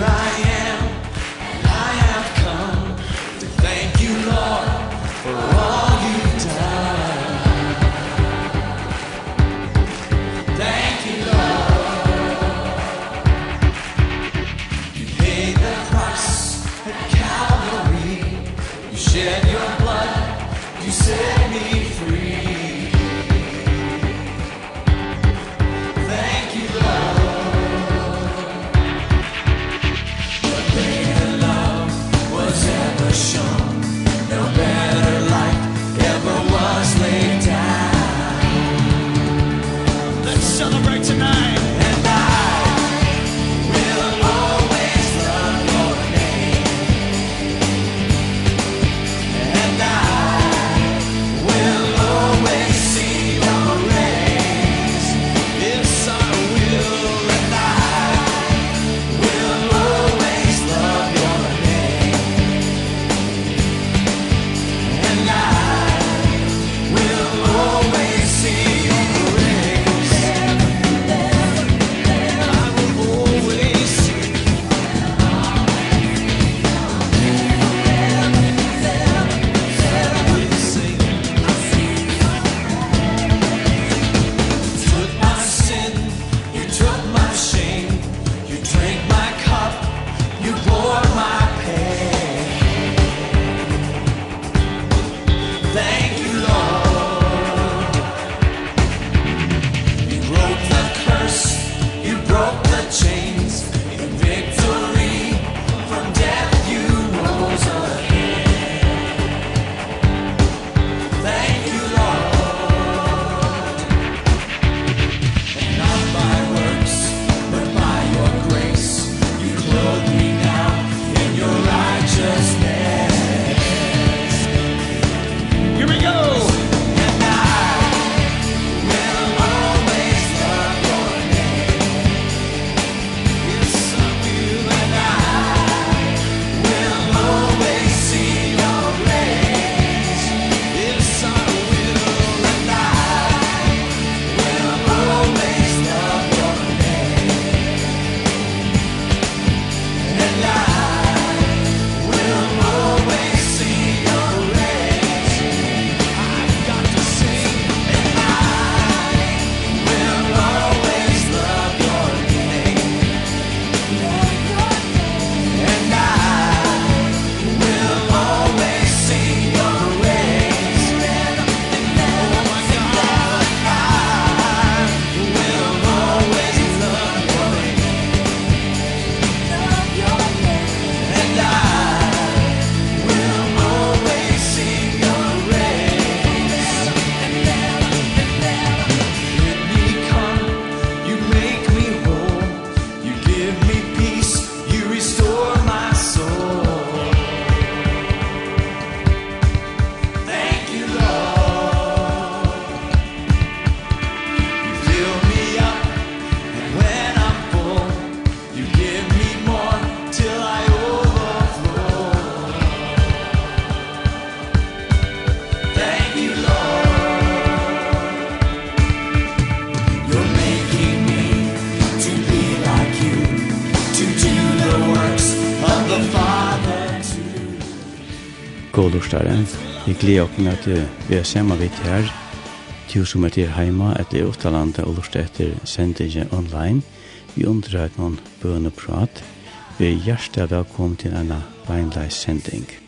I lortare. Vi gleder oss med at vi er sammen vidt her, til som er til heima etter Åttalandet og lortet etter sendingen online. Vi undrar et noen bøn og prat. Vi er hjertelig velkommen til denne beinleis sending.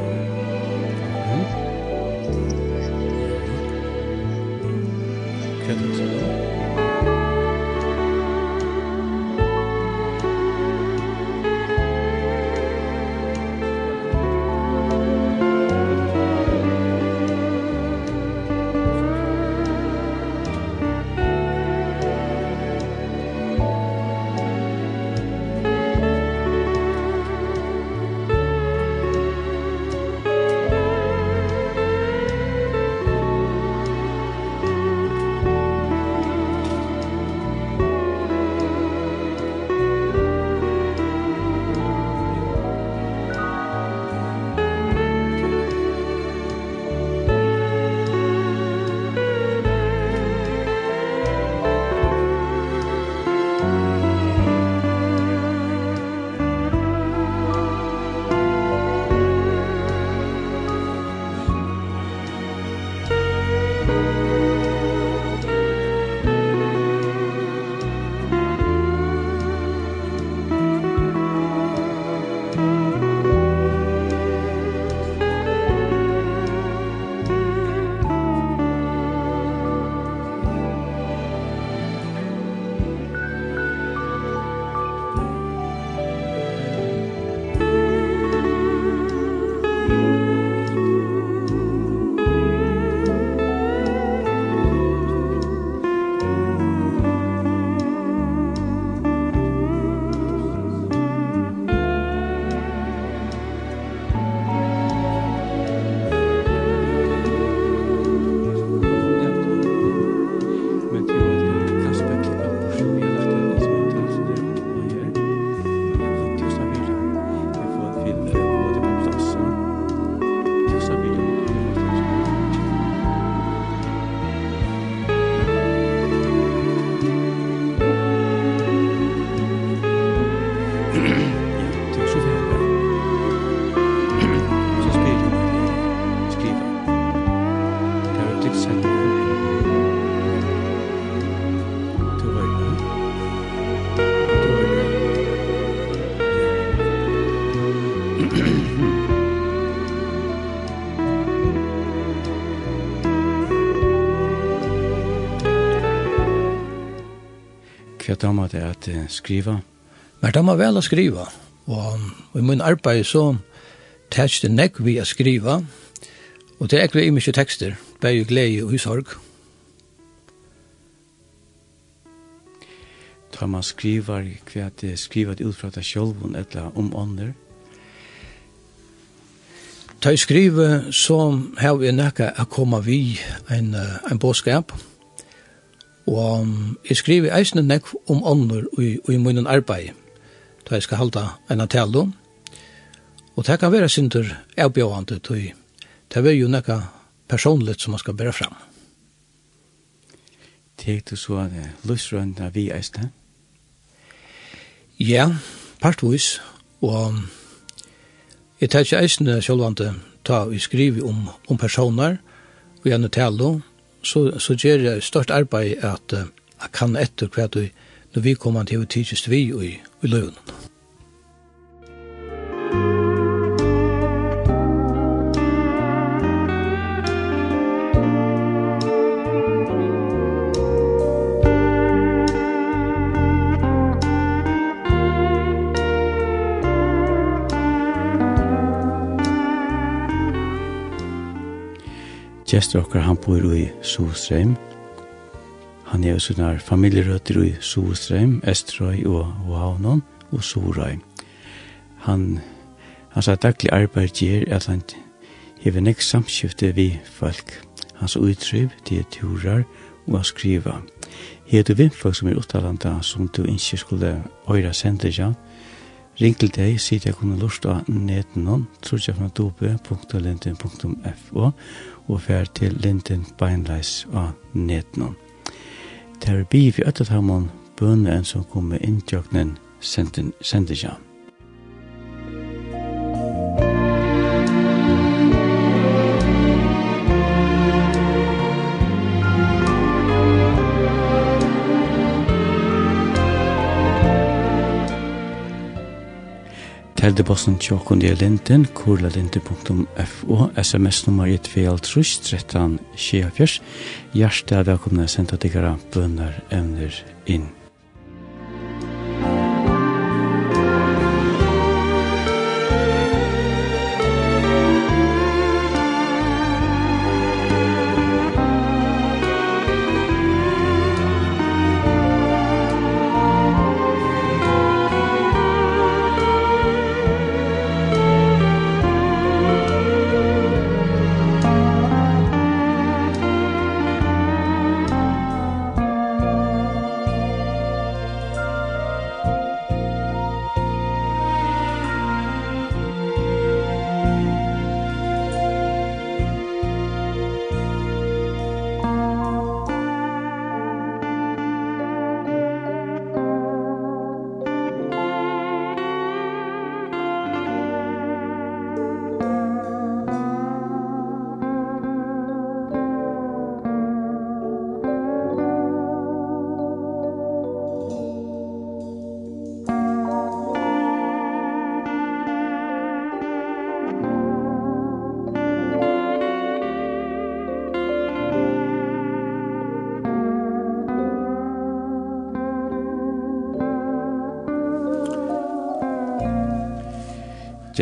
Musik damer det at skriva? Men damer vel å skriva. Og, og i min arbeid så tæts det nekk vi å skriva. Og det er ikke vi mye tekster. Det er jo glede og husorg. Da man skriver hva det skriver ut fra det sjølven eller om ånder. Da jeg skriver så har vi nekka å komme vi en, en båtskap. Og Og jeg skriver eisne nekv om ånder i, i munnen arbeid, da jeg skal halda en atelo. Og det kan være sinter avbjøvande, da det er jo nekka personligt som man skal bære fram. Tek du så det lusrønda vi eisne? Ja, partvis, og jeg tar ikke eisne sjølvande ta vi skriver om, om personer, og gjerne talo, så, så gjør jeg størst arbeid at jeg kan etter hva du når vi kommer til å tidsest vi i, i løven. Gjester okkar han bor i Sostreim. Han er sånne familjerøtter i Sostreim, Estrøy og Havnon og Sorøy. Han, han sa daglig arbeid gjør at han hever nek samskifte vi folk. Hans utryv, det er og å skriva. Her du vimfolk som er uttalanda som du ikke skulle øyra sende ja, ring til deg, sier jeg kunne lort av netenon, trotjafnadobe.lintin.fo, og fer til Linden Beinleis av netnum. Det er bi vi öttet hamon bønne enn som kommer innjøknen sendisjan. Teldeposten tjokkund i linten, kurlalinte.fo, sms-nummer 1-2-3-13-24. Hjertet er velkomne å sende dere bønner evner inn.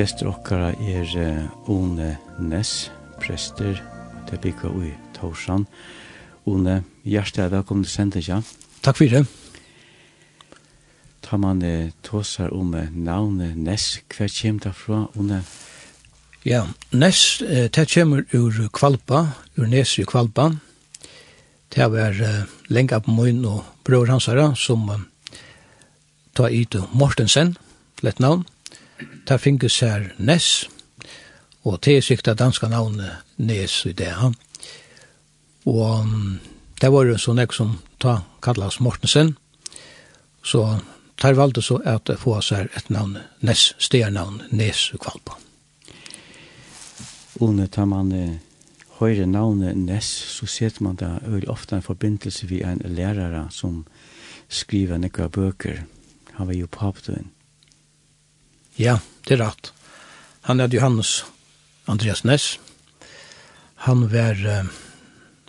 gjester okkara er One Ness, prester, det er bygga i Torsan. One, hjertelig er velkommen til sendet, ja. Takk for det. Ta man tåsar om navnet Ness, hva kommer det fra, One? Ja, Ness, det kommer ur Kvalpa, ur Nes i Kvalpa. Det var lenga på mun og bror hans herra, som ta tar ut Mortensen, lett navn. Mm ta finges her Ness, og det er sikta danska navnet Nes i det. Og det var jo sånn ek som ta kallas Mortensen, så tar valde så at få seg et navn, Ness, stjernavn Nes i Kvalpa. Og når tar man høyre navnet Ness, så ser man da veldig ofte en forbindelse vi en lærere som skriver nekva bøker. Han var jo papdøyen. Ja, det er rett. Han er Johannes Andreas Ness. Han var uh,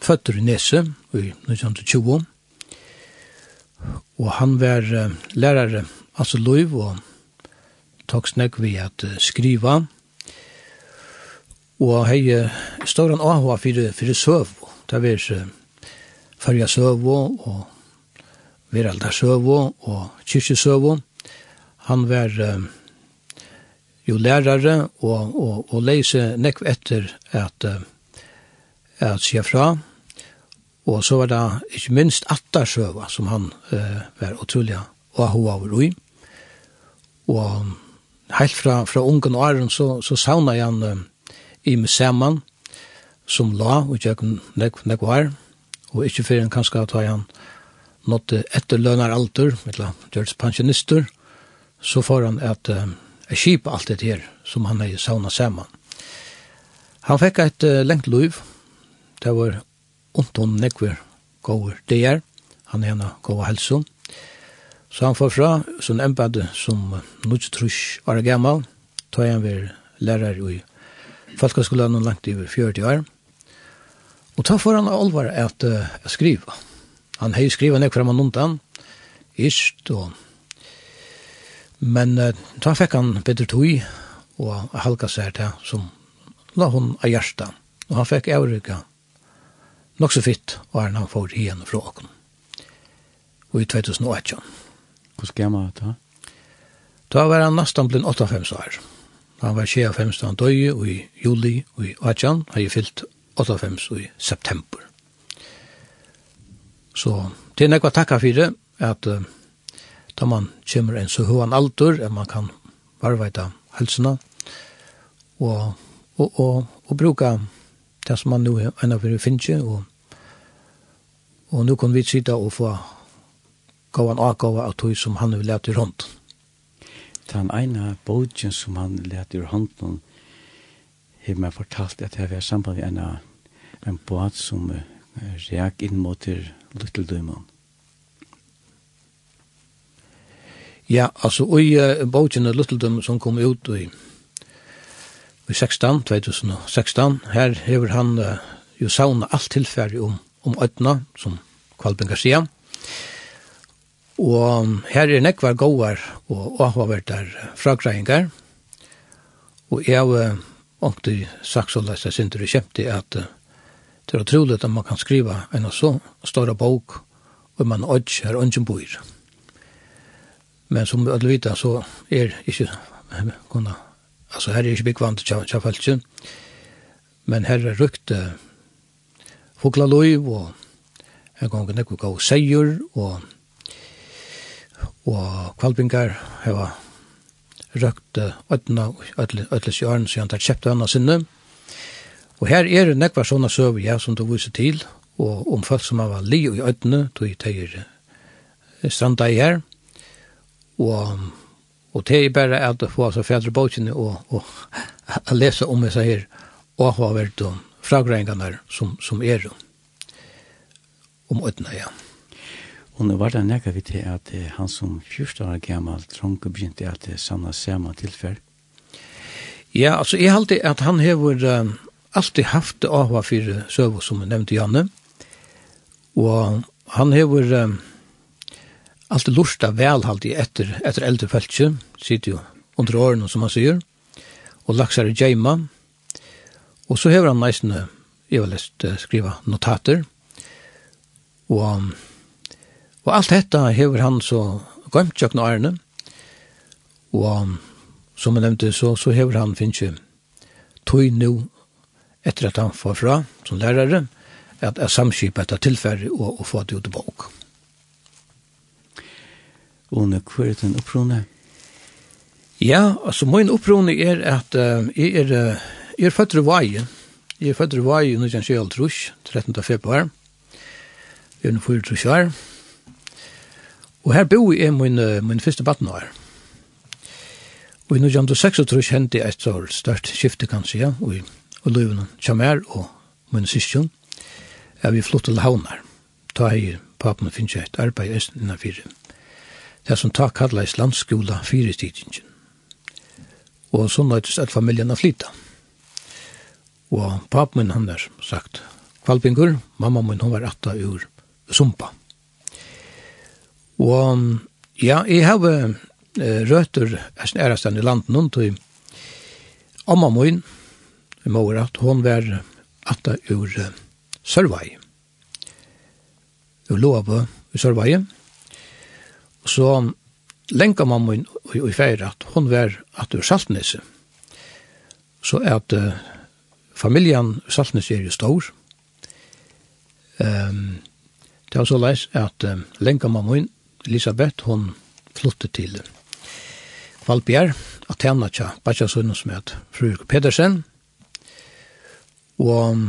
født i Nese i 1920. Og han var uh, lærere, altså Løyv, og tok snakk ved at uh, skriva. Og hei uh, står han av for, for søv. Det var uh, farja søv og veraldar søv og kyrkjesøv. Han var... Uh, jo lærere og, og, og leise nekv etter at, at sier fra. Og så var det ikke minst Attarsøva som han uh, var utrolig og hun var ui. Og helt fra, fra ungen og æren så, så savna jeg han uh, i museumman som la og ikke nekv, nekv var. Og ikke før han kanskje at han nådde etterlønaralder, eller gjørs pensjonister, så får han at Uh, er kjip alt det her som han har sauna saman. Han fikk eit uh, lengt liv. Det var onton nekver gåer det er. Han hena gåa helso. Så han får fra som embed som nudstrush var gammal. Tøy han var lærer i Falkaskolen og langt iver 40 år. Og ta for han alvar at uh, skriva. Han hei skriva nekver man undan. Ist og Men uh, da fikk han bedre tog, og halka seg til som la hun av hjertet. Og han fikk avrykka nok så fitt, og han får igjen fra åkken. Og i 2008. Hvor gammel var det? Da var han nesten blitt 8-5 år. Han var 25, han døde i juli, og i 18, har jeg fyllt år i september. Så det er nekva takka for det, at uh, da man kommer en så høyene alder, at man kan varveita helsene, og, og, og, og bruka det som man nå enda for finne, og, og nå kan vi sitte og få gavan avgava av tog som han vil lete i rundt. Den ene bogen som han lete i hånden, har meg fortalt at jeg har samband med en, en båt som uh, reak inn mot Lytteldøymene. Ja, altså, i uh, bogen av Lutteldom som kom ut i, i 16, 2016, her hever han uh, jo sauna alt tilfæri om, om ødna, som Kvalbenga sier. Og her er nekvar gåar og avhaverdar fragreiningar. og jeg har ångte sagt så lest jeg synder og kjemti at uh, det er utrolig at man kan skriva en så stora bok og man ødj her ønsken bor. Ja. Men som vi alle vet, så er ikke kunne, altså her er ikke byggvant til men her er rukt uh, fuglaløyv, og en ganger nekko gav seier, og, og kvalbingar heva røkt ødna, ødles i ørn, så han tar kjept ødna sinne. Og her er nekva sånne søver, ja, som du viser til, og om folk som var li i ødne, då i teier stranda i her, og og det er bare at få altså fædre bøkene og, og lese om disse her og hva vært om fragrengene som, som er om øtene, ja. Og nå var det nekka vi til at han som 14 år gammel trånke begynte at det sanna samme tilfell. Ja, altså jeg halte at han hever um, alltid haft det av hva fire søvå som nevnte Janne. Og han hever um, allt det lusta välhalt i efter efter äldre feltje, sitter ju under åren som man säger och laxar i djeima, och så hör han nästan jag har läst skriva notater, och och allt detta hever han så gömt jag när ærene, och som jag nämnde så, så hör han finnes tog nu efter att han får fra som lärare att jeg samskiper ett tillfälle och, få det ut i bok. Une, hva er den opprone? Ja, altså, min opprone er at uh, jeg er, uh, jeg er født i Vajen. Jeg er født i Vajen, nå kjenner jeg alt 13. februar. Jeg er nå 24 år. Og her bor jeg min, min første baden her. Og i 1936 hendte jeg et så størst skifte, kan jeg si, og, og løvene kommer og min syskjøn. Jeg vil flytte til havner. Ta i papen og finne et arbeid i Østen innenfor det som tar kallais landskola fyretidingen. Og så nøytist at familjen har flytta. Og pap min han der, sagt, kvalpingur, mamma min hun var atta ur sumpa. Og ja, jeg har uh, røtter eisen i landen hun til amma min, mor at hun var atta ur uh, Sørvei. Ur Loabø i Sørvei. Sørvei så lenka mamma i, i feir at hon var at ur Saltnese. Så at uh, familjan Saltnese er jo stor. Um, det var så leis at uh, lenka mamma Elisabeth, hon flytte til Valbjerg, at tjena tja, bare sønnen som het fru Pedersen. Og um,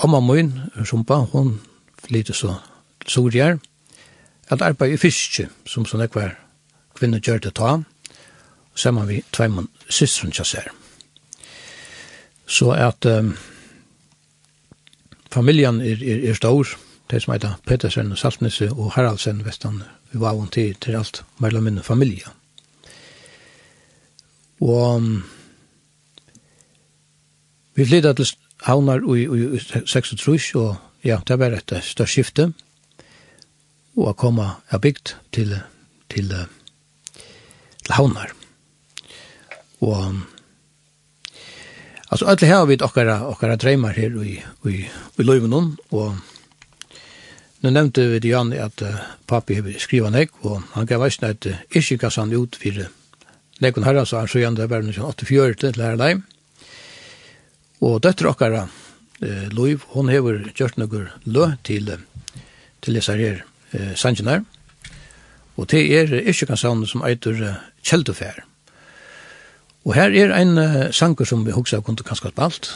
mamma min, Sumpa, hon flytte så til Sorgjer at arbeid i fiske, som sånn ekvar kvinner gjør det ta, sammen vi tveimann systeren kjasser. Så at um, familien er, er, er stor, det som heter Petersen og Saltnisse og Haraldsen, vestan, vi var vant til, til alt, mellom min familie. Og um, vi flyttet til havnar i, i, i 36, og ja, det var et størst skifte, og å komme av bygd til, til, til havnar. Og altså, alle har vi okkara, okkara dreymar her i, i, i Løyvenon, og Nå nevnte vi til Jan at uh, papi har skrivet nek, og han gav veisne at uh, ikke gass han ut for nekon herra, så han så gjerne det var 84 til lærer deg. Og døtter okkara, uh, Løyv, hon hever gjort noen lø til, til leser her eh, sangenar, og det er ikke kansanen som eitur uh, Kjeldufær. Og her er ein uh, sanger som vi hugsa kunne kanskje spalt,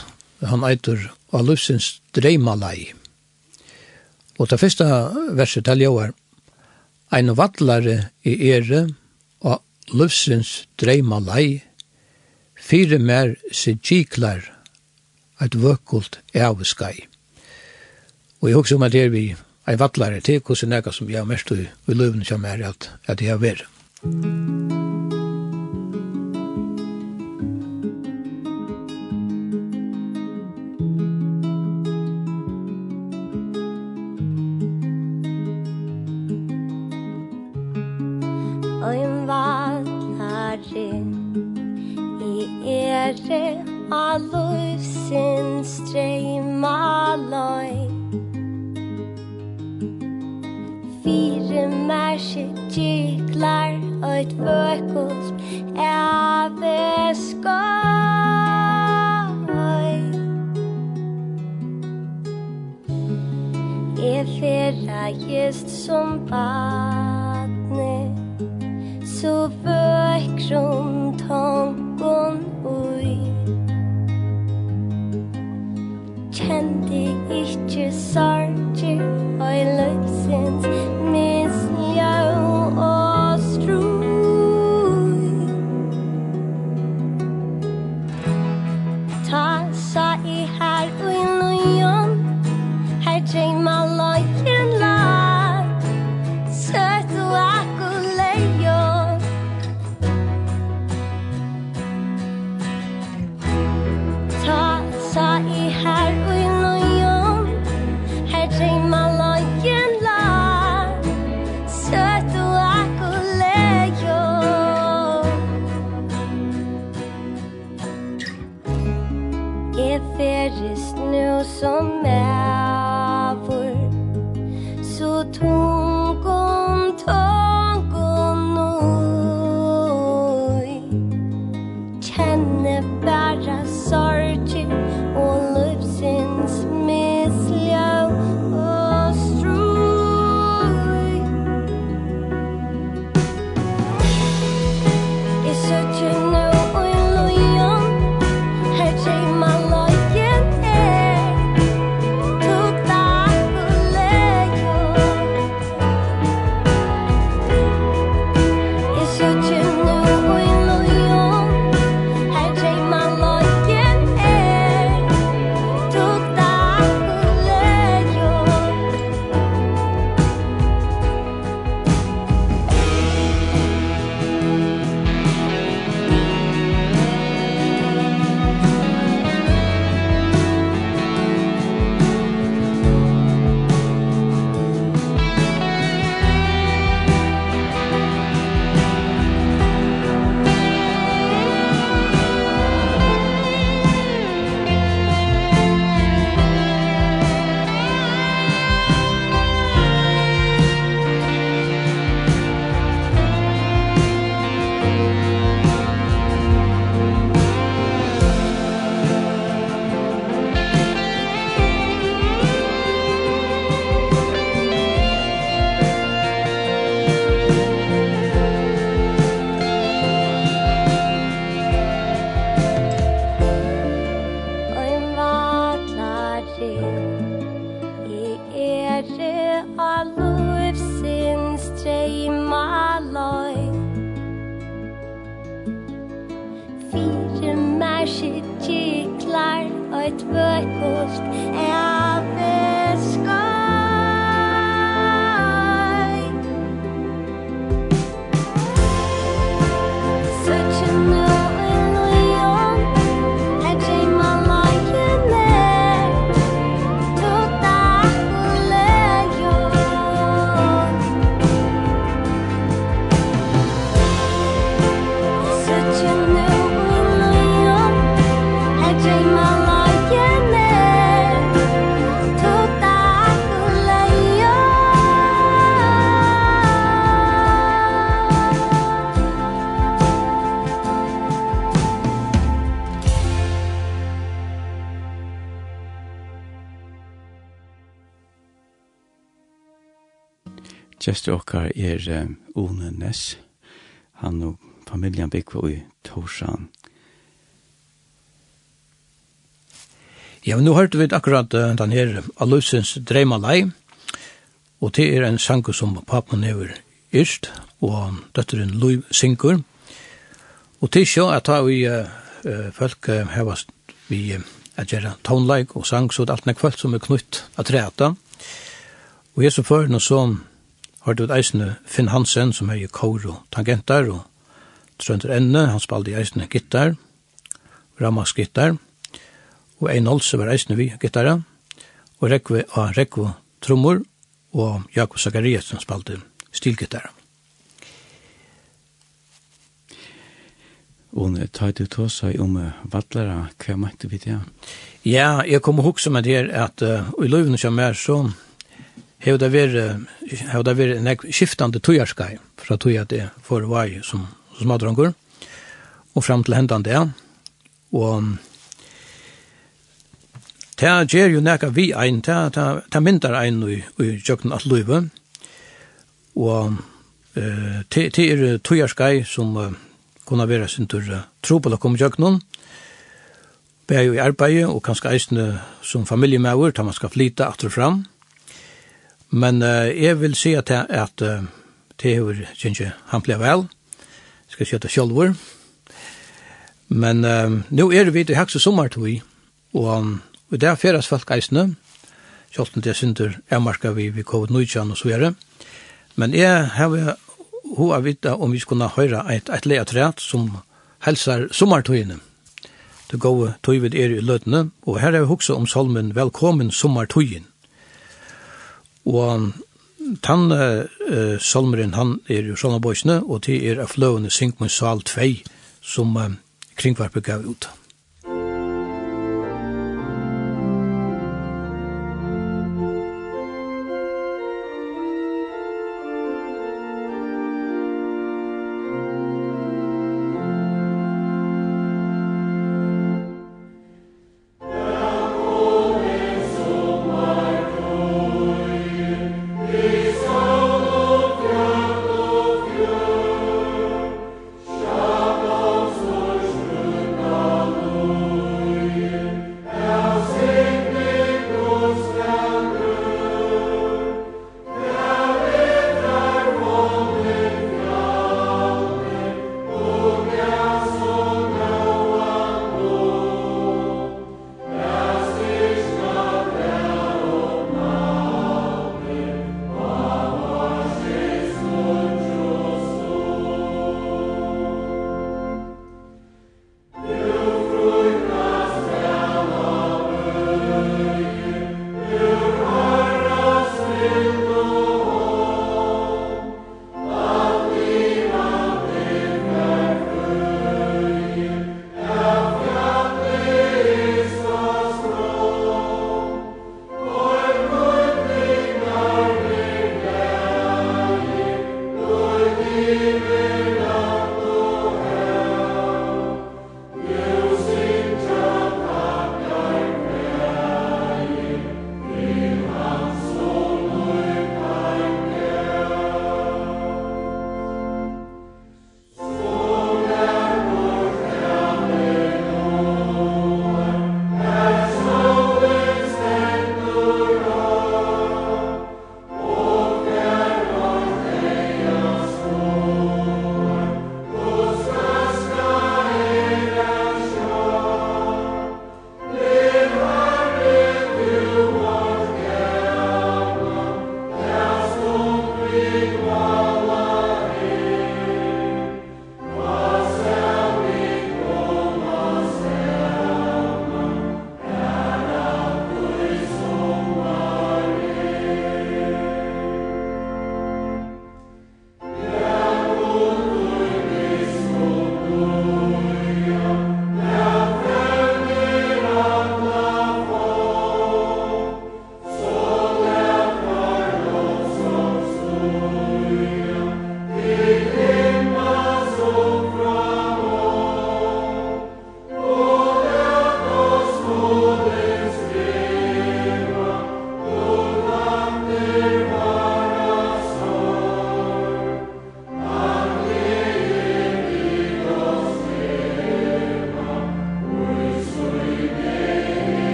han eitur Alufsins Dreimalai. Og det første verset til jo er, Ein vattlare i ere og lufsins dreimalai, fire mer sigiklar, et vøkult avskai. Og jeg husker om at her vi ei vattlare til hvordan nega som jeg har mest i løven som er at, at jeg har vært. Oi vattlare i ere av streyma løy fire mersi kiklar Oit vøkos eve skoj E fyrra just som badne Så vøkron tangon ui. Kjente ikkje ett värkost Gjester okkar er um, One Ness. Han og familjan bygg i Torsan. Ja, men nå hørte vi akkurat uh, den her Alusens Dreimalai, og det er en sanko som papen hever yrst, og døtteren Louis Sinkur. Og det er så at vi uh, folk uh, hever vi uh, at gjøre tonleik og sang, så det er alt nek folk som er knytt at reta. Og jeg så før noe sånn, var det eisne Finn Hansen som hei koro tangentar og Trønder Enne, han spalde eisne gittar, Ramas gittar, og Ein Olse var eisne vi gittara, og Rekve og Rekve trommor, og Jakob Zakarias som spalde stilgittara. Og nå tar du tåsa om vattlere, hva måtte vi det? Ja, jeg kommer og hukse med det her at uh, i løyvene som er sånn, hevur det verið hevur det verið nek skiftandi tøyarskai frá tøy at det for var som som hadrangur og fram til hendan det og ta ger jo nekka vi ein ta ta ta ein og og jøkn at løve og eh te te er tøyarskai som kunna vera sintur trupel kom jøknum Bär ju i arbeid, og kanskje eisne som familiemauer, da man skal at atter fram. Men uh, jeg vil si at, at uh, det er jo ikke han ble vel. Jeg skal kjøte sjølver. Men uh, nå er det vidt i hekse sommertog, og, um, og det er fjeres folk eisene, sjølten det synder er marka vi ved covid-19 og så er. Men jeg har ho av vita om vi skulle høre et, et leatræt som helsar sommertogene. Det gode tøyvid er i løtene, og her er vi også om salmen Velkommen sommertogen. Og tann uh, salmeren, han er jo sånne bøysene, og det er av fløvene sal 2, som uh, kringvarpet gav ut.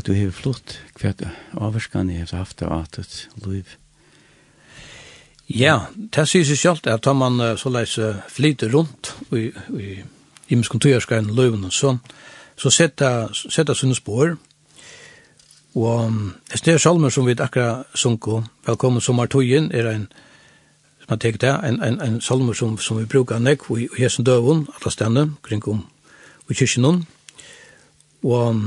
at du har flott hva avvarskan jeg har haft av at et liv. Ja, det sier seg selv at da man så leis flyter rundt i, i, i miskontorskajen løven og sånn, så setter, setter sånne spår, og det er salmer som vi akkurat sunko, velkommen som Artoyen, er en som har tegt det, en, en, en salmer som, som vi brukar nek i, i Hesen døven, alle stedene, kring om i kyrkjennom, og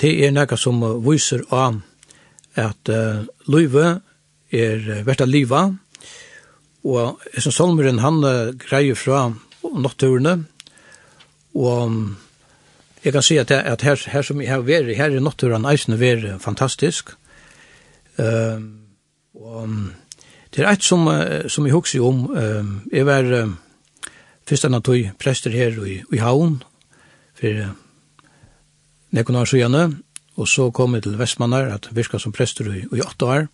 Det er nekka som viser av at uh, løyve er verdt av livet, og som solmeren han uh, greier fra natturene, og jeg kan si at, at her, her som jeg har vært, her er natturen eisende vært fantastisk, uh, og det er et som, uh, som jeg husker om, uh, jeg var uh, først enn at prester her i, i Havn, for uh, nekken år siden, og så kom jeg til Vestmannar, at virka som prester i, i åtte år,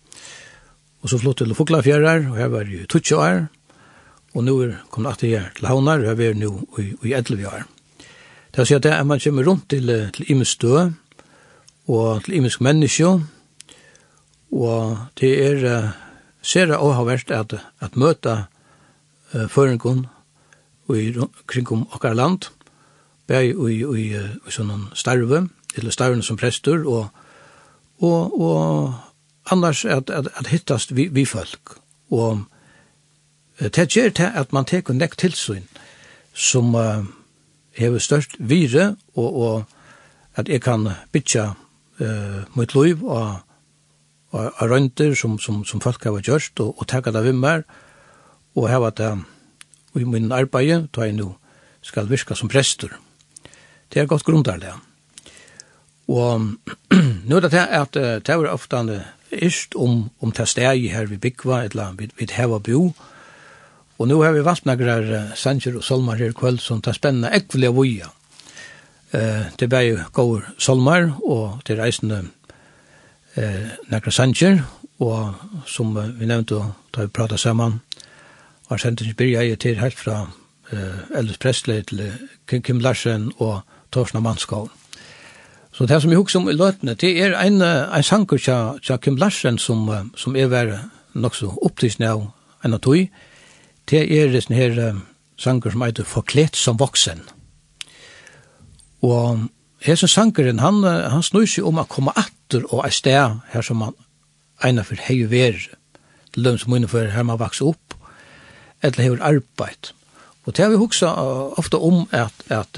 og så flott til Foklafjærar, og her var jeg i 20 år, og nå er kom jeg til her til Havnar, og her er nå i, i 11 år. Det er å si at det er man kommer rundt til, til Imes død, og til Imes menneske, og det er uh, ser og har vært at, at møte uh, føringen kring om okkar land, og bæg i, i, i sånne starve, eller starven som prester, og, og, og annars at, at, at hittast vi, vi folk. Og det gjør til at man teker nekk tilsyn, som uh, hever størst vire, og, og at jeg kan bytja uh, mitt liv og av røynter som, som, som folk har gjort, og, og takket av vimmer, og hava det i min arbeid, da jeg nå skal virka som prester. Det er godt grundar det. Og nå er det at det er ofte ist om, om det steg her vi bikva et land vi, vi hava bo, og nu har vi vassnagrar sanger og solmar her kvöld som ta spenna ekvli av. Eh, det er jo gaur solmar, og til reisende eh, nagra sanger, og som vi nevnte da vi prata saman, var sendingen byrja jeg til helt fra eh, Elvis Presley til Kim Larsen og Torsna og Mannskov. Så det som jeg husker om i løtene, det er en, en sanger til, til Kim Larsen som, som er vært nok så opptidsen av en av tog. Det er en her sanger som heter Forklet som voksen. Og hesen sankeren, han, han snur seg om å komme atter og et sted her som han egnet for hei ver, til dem som innenfor her man vokser opp, eller hei arbeid. Og det har vi huksa ofte om at, at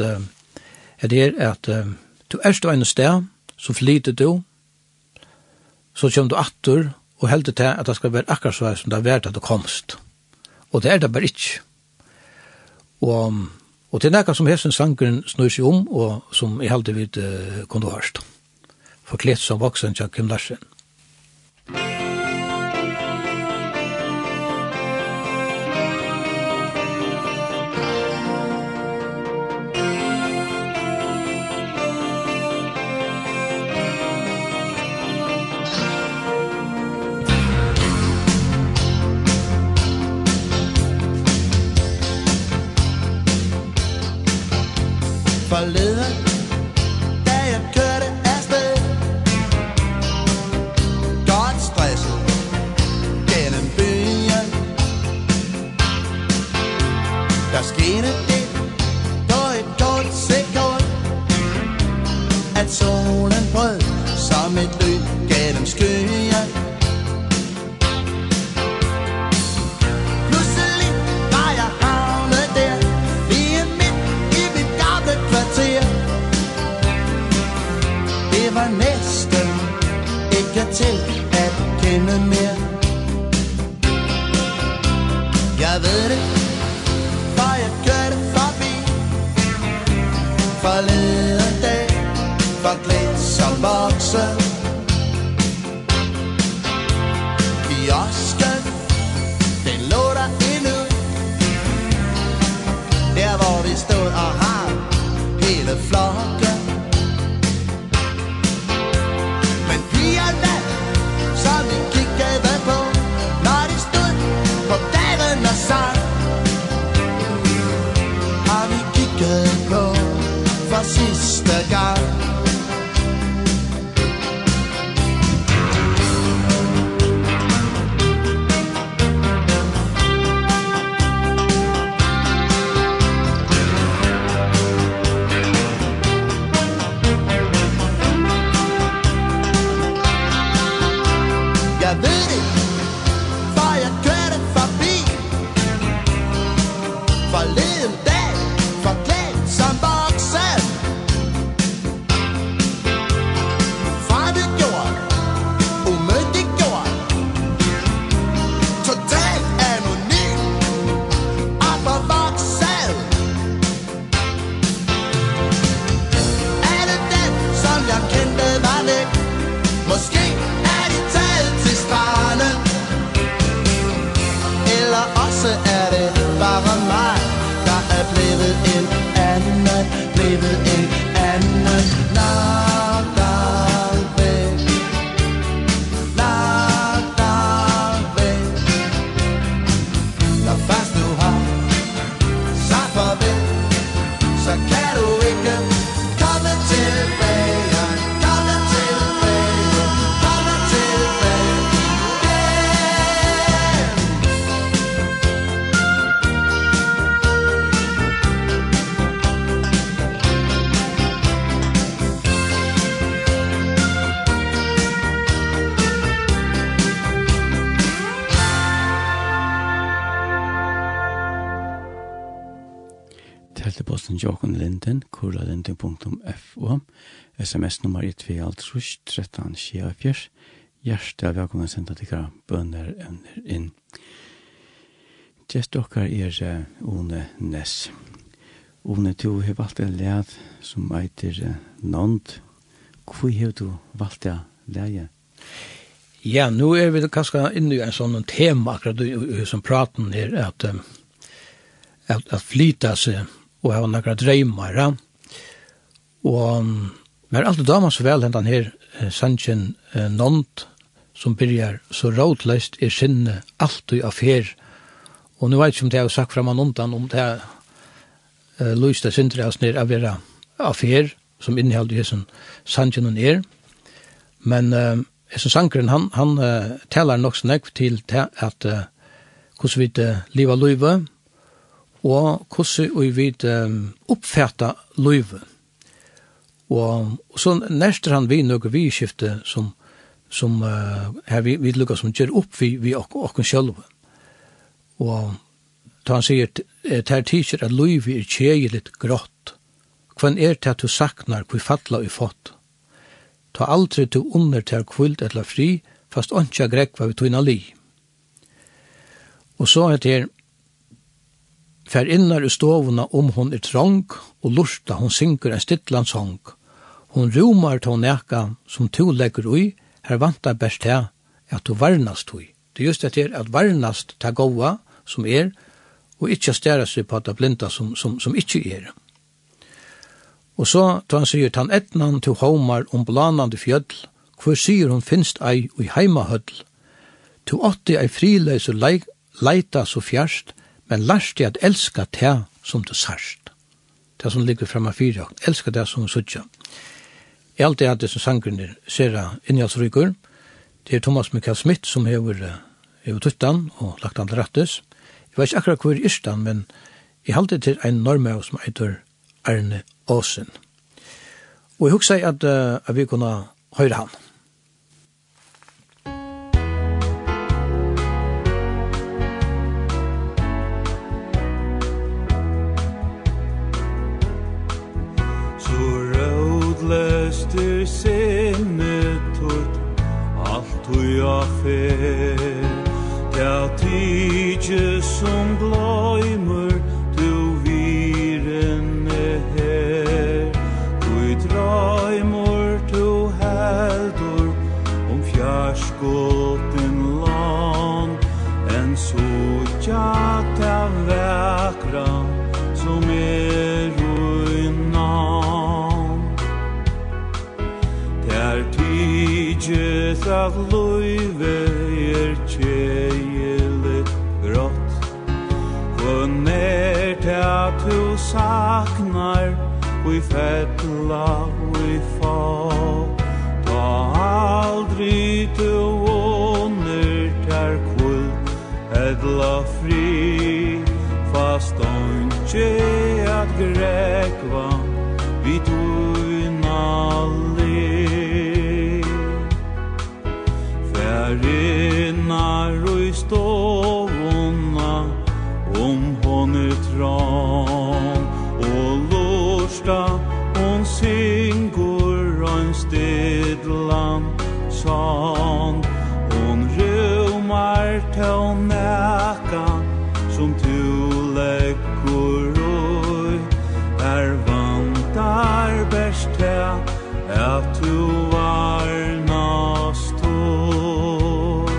er det at uh, du er stå en sted, så flyter du, så kommer du atter, og heldur til at det skal være akkurat så som det er verdt at du komst. Og det er det bare ikke. Og, og det er noe som hesten sangren snur seg om, og som jeg heldur vidt uh, kunne hørst. Forklet som voksen til Kim Larsen. forleden dag Forklædt som voksen Kiosken Den lå der endnu Der hvor vi stod og har Hele flokken just a sms-nummer 1-2-13-24. Hjertet velkommen senda tikkara bønner evner inn. Gjest dere er One Ness. One, du har valgt en led som eiter Nond. Hvor har du valgt en led? Ja, nu er vi kanskje inne i en sånn tema akkurat som praten her, at, at, at flyta seg og ha noen dreymar. Og Men alt damer så vel hentan her eh, sanjen eh, nont som byrjar så rådløst er sinne alltid av fer. Og nu veit som det har sagt fram anontan om det er eh, løysta sindre av snir av vera av som inneheld i hessen sanjen og er. Men eh, hessen sankeren han, han uh, talar nok snakk til te, at uh, hvordan vi uh, liva løyve og hvordan vi eh, oppfæta løyve. Og, og så nærster han vi noe vi skifte som, som uh, her vi, vi lukkar som gjør opp vi, vi ok, okken selv. Og da han sier, ter tidsjer at loivi er tjejeligt grått. Hvem er det at du saknar hvor fatla vi fått. Ta aldri du under til kvult eller fri, fast åndsja grekva vi tøyna li. Og så er det her, fer innar i stovuna om hon er trong, og lurta hon synker en stittlandsong, Hon romar ta neka som to legger ui, her vanta best her, at du varnast ui. Det er just det her at varnast ta goa som er, og ikkje stæra seg på at det blinda som, som, som ikkje er. Og så tar han sier tan etnan til homar om blanande fjöll, hvor sier hon finst ei ui heima høll. Tu åtti ei frileis og leik, leita så fjerst, men lærst deg at elska te som du sarst. Det som ligger fremme fyrir, elska det som du sutja. Jeg alltid hadde som sangren er Sera Innjalsryker. Det er Thomas Mikael Smith som hever, hever tuttan og lagt han til rettes. Jeg vet ikke akkurat hvor Irstan, men jeg halte til en norme som heter Arne Åsen. Og jeg husker at, uh, at vi kunne høre han. fer. Ja tidje som gløymer Du viren her. Du drøymer Du heldur Om fjarskoten land. En sotja ta vekra Som er ruinan. Der tidje sa gløymer Hon er ta tu saknar Vi fettla vi fa Ta aldri tu åner ter kull Edla fri Fast onke at grekva at du varnast tår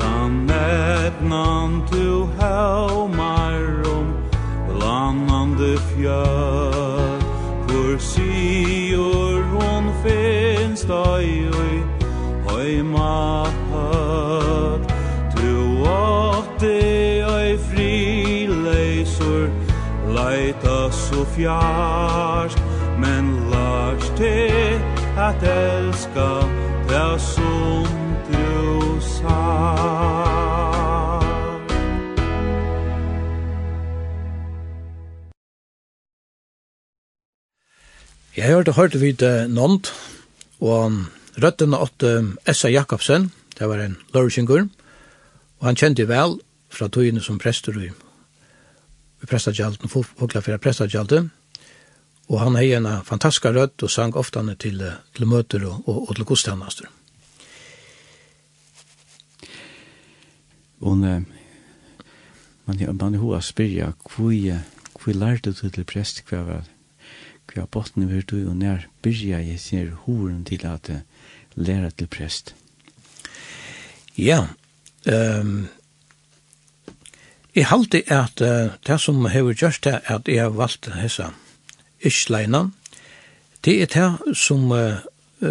Dan etnan du haumar om landande fjör Hvor sigur hon finst oi oi oi ma hørt Du åtte oi frileisur Leita så fjarst te at elska det som du sa Jeg hørte hørt vidt Nånd, og røttene åtte Essa Jakobsen, det var en lørkjengur, og han kjente vel fra togene som prester i prestagjalten, Foklafjera prestagjalten, Og han hei en fantastisk rødt og sang ofte han til, til møter og, og, og til godstjenester. Og man, man er hoa spyrja, hvor, hvor lærte du til prest hva var hva botten var du, og når byrja jeg ser horen til at læra til prest? Ja, um, jeg halte at uh, det som hever gjørst er at jeg har valgt hessa iskleina, det er det som,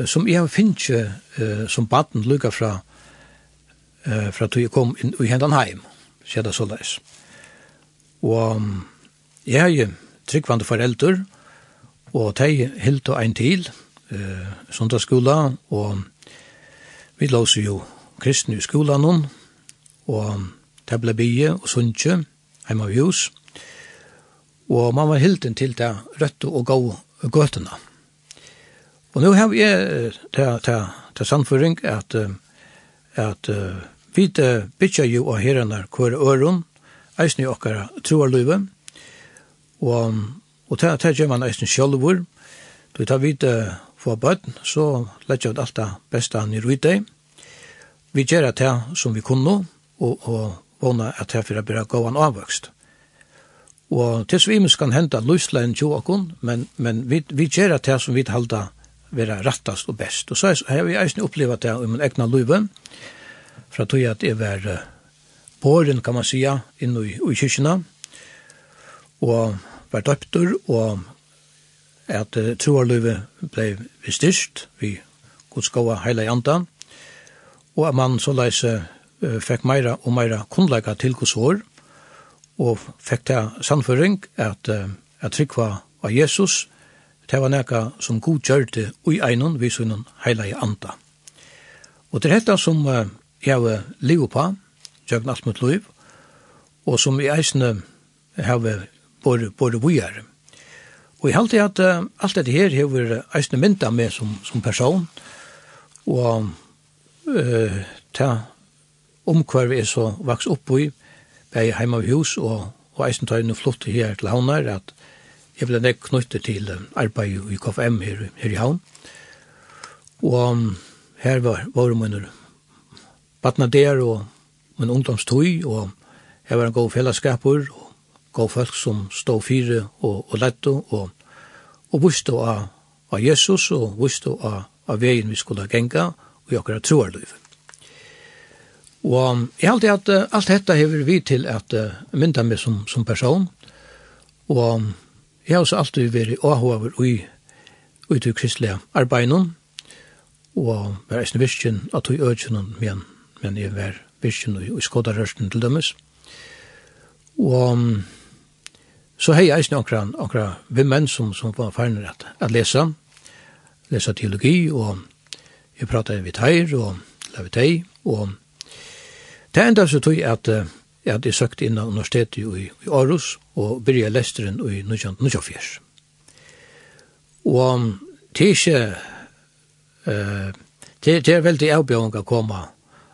som jeg finner som baden lukka fra, fra at jeg kom inn i hendan heim, sier det så leis. Og jeg har jo tryggvande foreldre, og de helt og ein til, eh, sundagsskola, og vi låser jo kristne i skolan, og det ble bie og sunnkje, heima av hus, og og man var hilden til det røtte og gå gøtene. Og nå har vi til, til, til samføring at, at uh, vi bytja jo av herrene hver øren, eisen i okkar troarløyve, og, og til, til gjør man eisen sjølvor, du tar vite for bøtten, så lett jeg alt det beste han i rydde. Vi gjør det som vi kunne, og, og våna at herfra blir gåan avvøkst. Og til svimus kan henta løslein tjoakon, men, men vi, vi gjerra det som vi halda vera rattast og best. Og så har vi eisen oppleva det i min egna løyve, fra tog at jeg var uh, båren, kan man sija, innu i, i kyrkina, og var døptur, og at uh, troarløyve blei styrst, vi godskoa heila i andan, og at man så leise uh, fekk meira og meira kunnleika til hos og fikk det sannføring at, at trykva av Jesus, det var nekka som god gjørte ui einon vi hun heila i anda. Og det er dette som jeg har livet på, gjøgn alt mot liv, og som i eisene har både, både vujer. Og jeg halte at uh, alt dette her har eisene mynda med som, som person, og uh, ta omkvar vi er så vaks opp i, bæg heima av hus, og, og eisen tar inn og flott her til havnar, at jeg ble nek knyttet til arbeid i KFM her, her i havn. Og her var, var min batna der, og min ungdomstøy, og her var en god fellesskaper, og god folk som stod fire og, og lette, og, og visste av, av Jesus, og visste av, av veien vi skulle genga, og jeg akkurat troer livet. Og jeg halte at uh, alt dette hever vi til at uh, mynda meg som, som person. Og jeg har også alltid vært åhover i ut i kristelige arbeidene. Og var eisne virkjen at vi ødkjen men, men jeg var virkjen i, i skodarørsten til dømes. Og så hei eisne okra, vi menn som, som var ferdig at, at lesa, lesa teologi, og jeg pratet vidt her og lavet hei, og Det enda så tog at jeg søkte inn av universitetet i, i Aarhus og byrja lesteren i 1924. Og det er ikke uh, det, det er veldig avbjørende å komme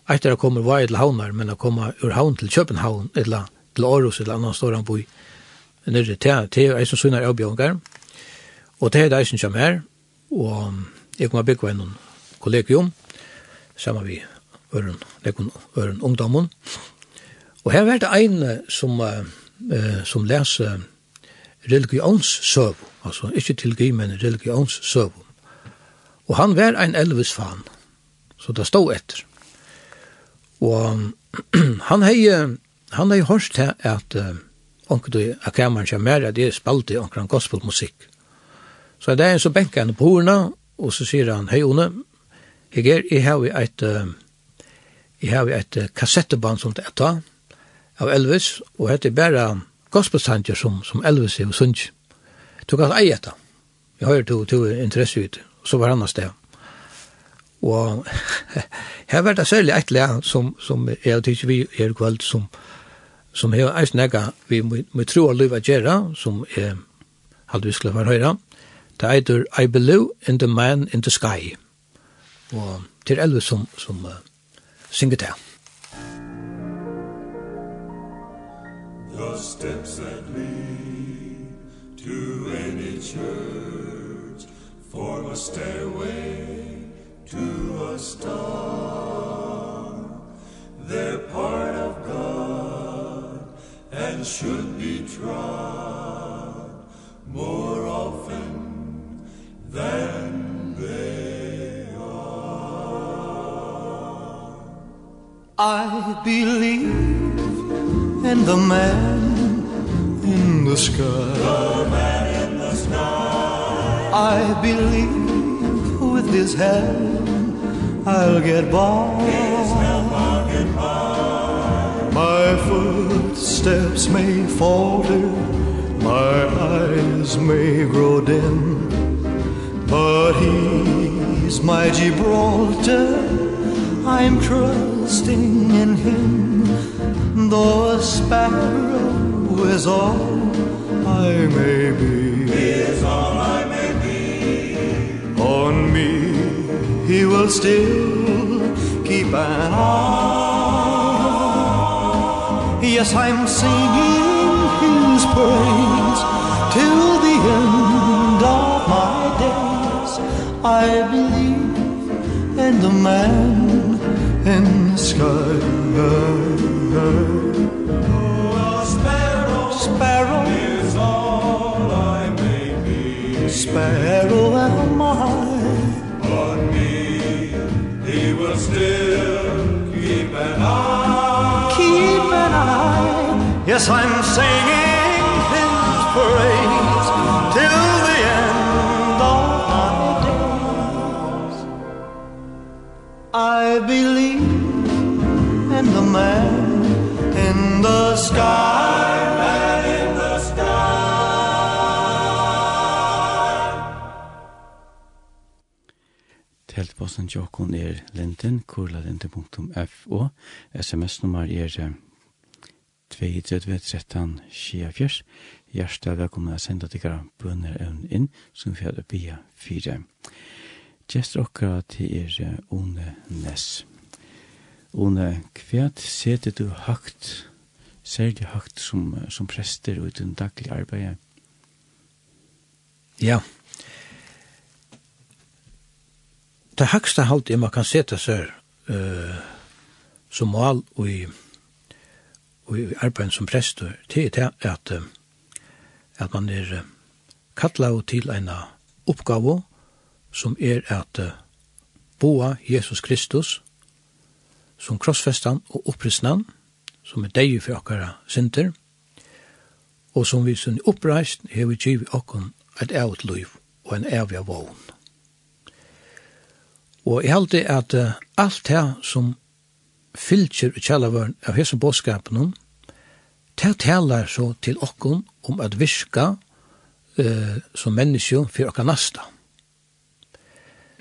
etter å komme vei til havnar, men å komme ur havn til København eller til Aarhus eller annan står han bor nere til, til jeg som syner avbjørende og det er det som kommer her og jeg kommer bygge en kollegium sammen med øren, nekon øren ungdommen. Og her var det ene som, eh, som leser religionssøv, altså ikke tilgi, men religionssøv. Og han var ein Elvis-fan, så det stod etter. Og han hei, han hei hørt til at uh, onkel du a kameran kommer at jeg spalte onkel gospelmusikk. Så det er en som benker henne på hordene og så sier han, hei One, jeg er, jeg har et, uh, Jeg har et kassetteband som det etter av Elvis, og det er bare gospelsanger som, som Elvis er og sunns. Du kan eie etter. Jeg har jo to interesse ut, så var han sted. Og her var det særlig et lær som, som jeg har tykker vi er kveld som, som har eist nega vi må tro og løyva gjerra, som er vi skulle være høyra. Det eitur I Believe in the Man in the Sky. Og til Elvis som, som uh, synge det. The steps that lead to any church Form a stairway to a star They're part of God and should be trod More often than I believe in the man in the sky. The man in the sky I believe with his help I'll get by. His help I'll get by My footsteps may falter My eyes may grow dim But he's my Gibraltar I'm trusting in him. Though a sparrow is all I may be. He is all I may be. On me he will still keep an eye. Yes, I'm singing his praise Till the end of my days. I believe in the man älskar Oh, sparrow, sparrow is all I may be Sparrow am I On me he will still keep an eye Keep an eye. Yes, I'm singing his praise. man in the sky. Man in the sky Telt bossen er linten kurlalente.fo SMS nummer er 213 24 Hjertet velkommen å sende dere bønner evnen inn som vi hadde bia fire. Gjester okkara til er One Ness Une, kvært setur du hakt, ser du hakt som, som prester og i den daglige arbeidet? Ja. Det høgste halvtid man kan sette seg uh, som mål og i, og i arbeidet som prester, det er at, at man er kattlet til en oppgave som er at boa Jesus Kristus som krossfestan og oppristnan, som er deg for okkara synder, og som vi sunn oppreist har vi givet okkon et evigt liv og en evig vågen. Og jeg halte at uh, alt det som fylgjer i kjallavaren av hese båtskapen, det taler så til okkon om at virka uh, som menneske for okkar nasta.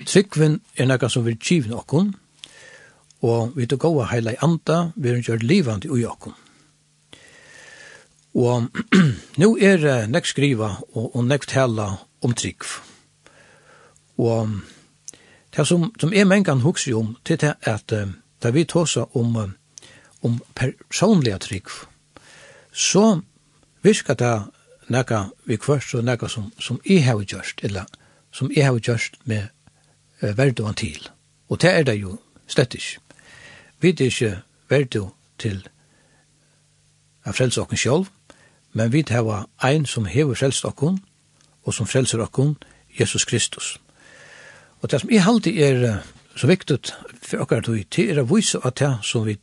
Tryggven er nekka som vil givet okkon, og vi tog gåa heila i anda, vi er gjør livande ui okkom. Og nu er det uh, nekk skriva og, og nek tala om trygg. Og det som, som er mengan hugsi om, det er at uh, da vi tåsa om, um, om personliga trygg, så virka det nekka vi kvørst og nekka som, som jeg har gjørst, eller som jeg har gjørst med uh, verdovan til. Og det er det jo slett ikke. Vi er ikke verdu til å frelse okken sjolv, men vi hava ein som hever frelst okken, og som frelser okken, Jesus Kristus. Og det som jeg halte er så viktig for okkar tog, det er å vise at det som vi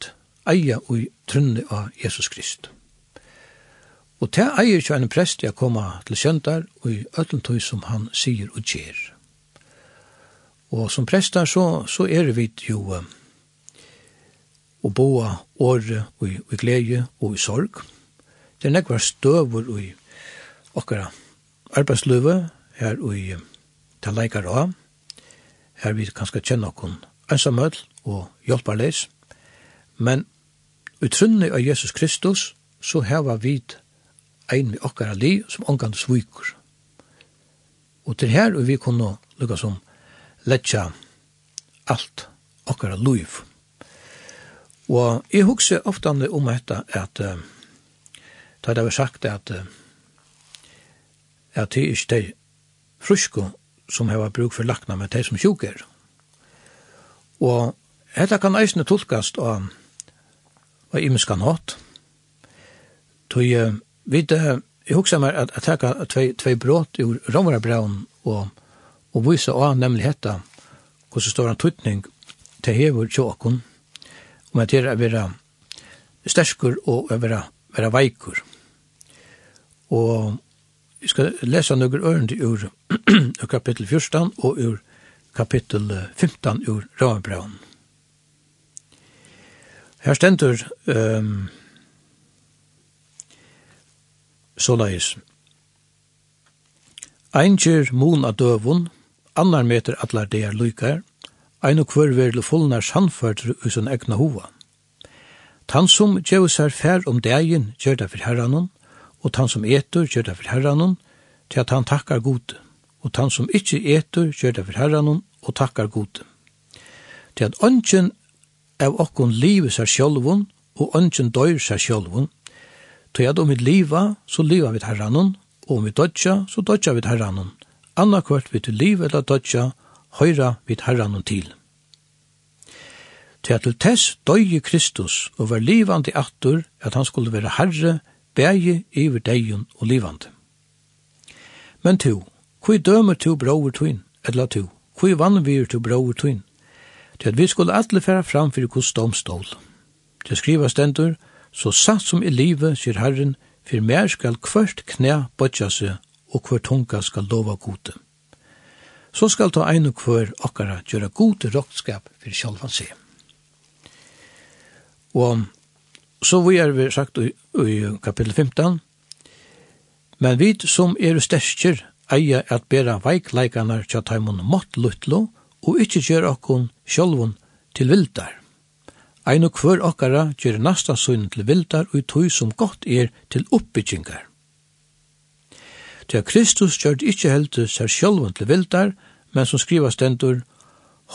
eier og trunne av Jesus Krist. Og det eier ikke en prest til å komme til kjøntar og i øtlen tog som han sier og gjør. Og som prestar så, så er vi jo og boa året og i, i glede og i sorg. Det er nekvar støver i okkara arbeidsløve her og i taleikar av. Her vi kanskje kjenne okkon ensamøll og hjelparleis. Men utrunni av Jesus Kristus så heva vid ein vi okkara li som omgand svikur. Og til her og vi kunne lukka som letja alt okkara luiv. Og jeg husker ofte om dette at uh, da det var sagt at uh, at det er ikke de frusko som har bruk for lakna, men de som sjuker. Og dette kan eisne tolkast av av imenskan hatt. Tog uh, vid, uh, jeg husker meg at jeg takka tvei, tvei brått ur Romarabraun og, og vise av nemlig hetta hvordan står en tøytning til hever tjåkon. Og om at det er å være og å være, være veikur. Og vi skal lese noen ørende ur, ur kapittel 14 og ur kapittel 15 ur Ravenbraun. Her stendur um, såleis. Ein kjer mun av døvun, annar meter atlar det er lykar, ein og kvar verle fullnar sannførtur i sin egna hova. Tan som djevus sér fær om degin gjør det for herranon, og tan som etur gjør det for herranon, til at han takkar gode, og tan som ikkje etur gjør det for herranon, og takkar gode. Til at ønsken av okkon livet sær sjolvun, og ønsken døyr sær sjolvun, til at om vi liva, så liva vi herranon, og om vi dødja, så dødja vi herranon, annakvart vi til liv eller dødja, høyra vid herran og til. Til til tess døye Kristus og var livande attur at han skulle være herre, bæge iver deion og livande. Men to, hvor dømer to brauer tuin, eller to, hvor vannvir to brauer tuin, til at vi skulle atle færa fram fyrir hos domstol. Til skriva stendur, så satt som i livet, sier Herren, for mer skal kvart knæ bøtja seg, og hver tunga skal lova gode så skal ta ein og hver okkara gjøre god roktskap for sjálvan seg. Og så vi er vi sagt i, i kapittel 15, men vi som er stersker eier at bera veikleikene til at mått luttlo, og ikkje gjør okkon sjálvan til vildar. Ein og hver okkara gjør nasta sunn til vildar og i tog som godt er til oppbyggingar. Til Kristus gjør ikkje heldur seg sjálvan til vildar, men som skriva stendur,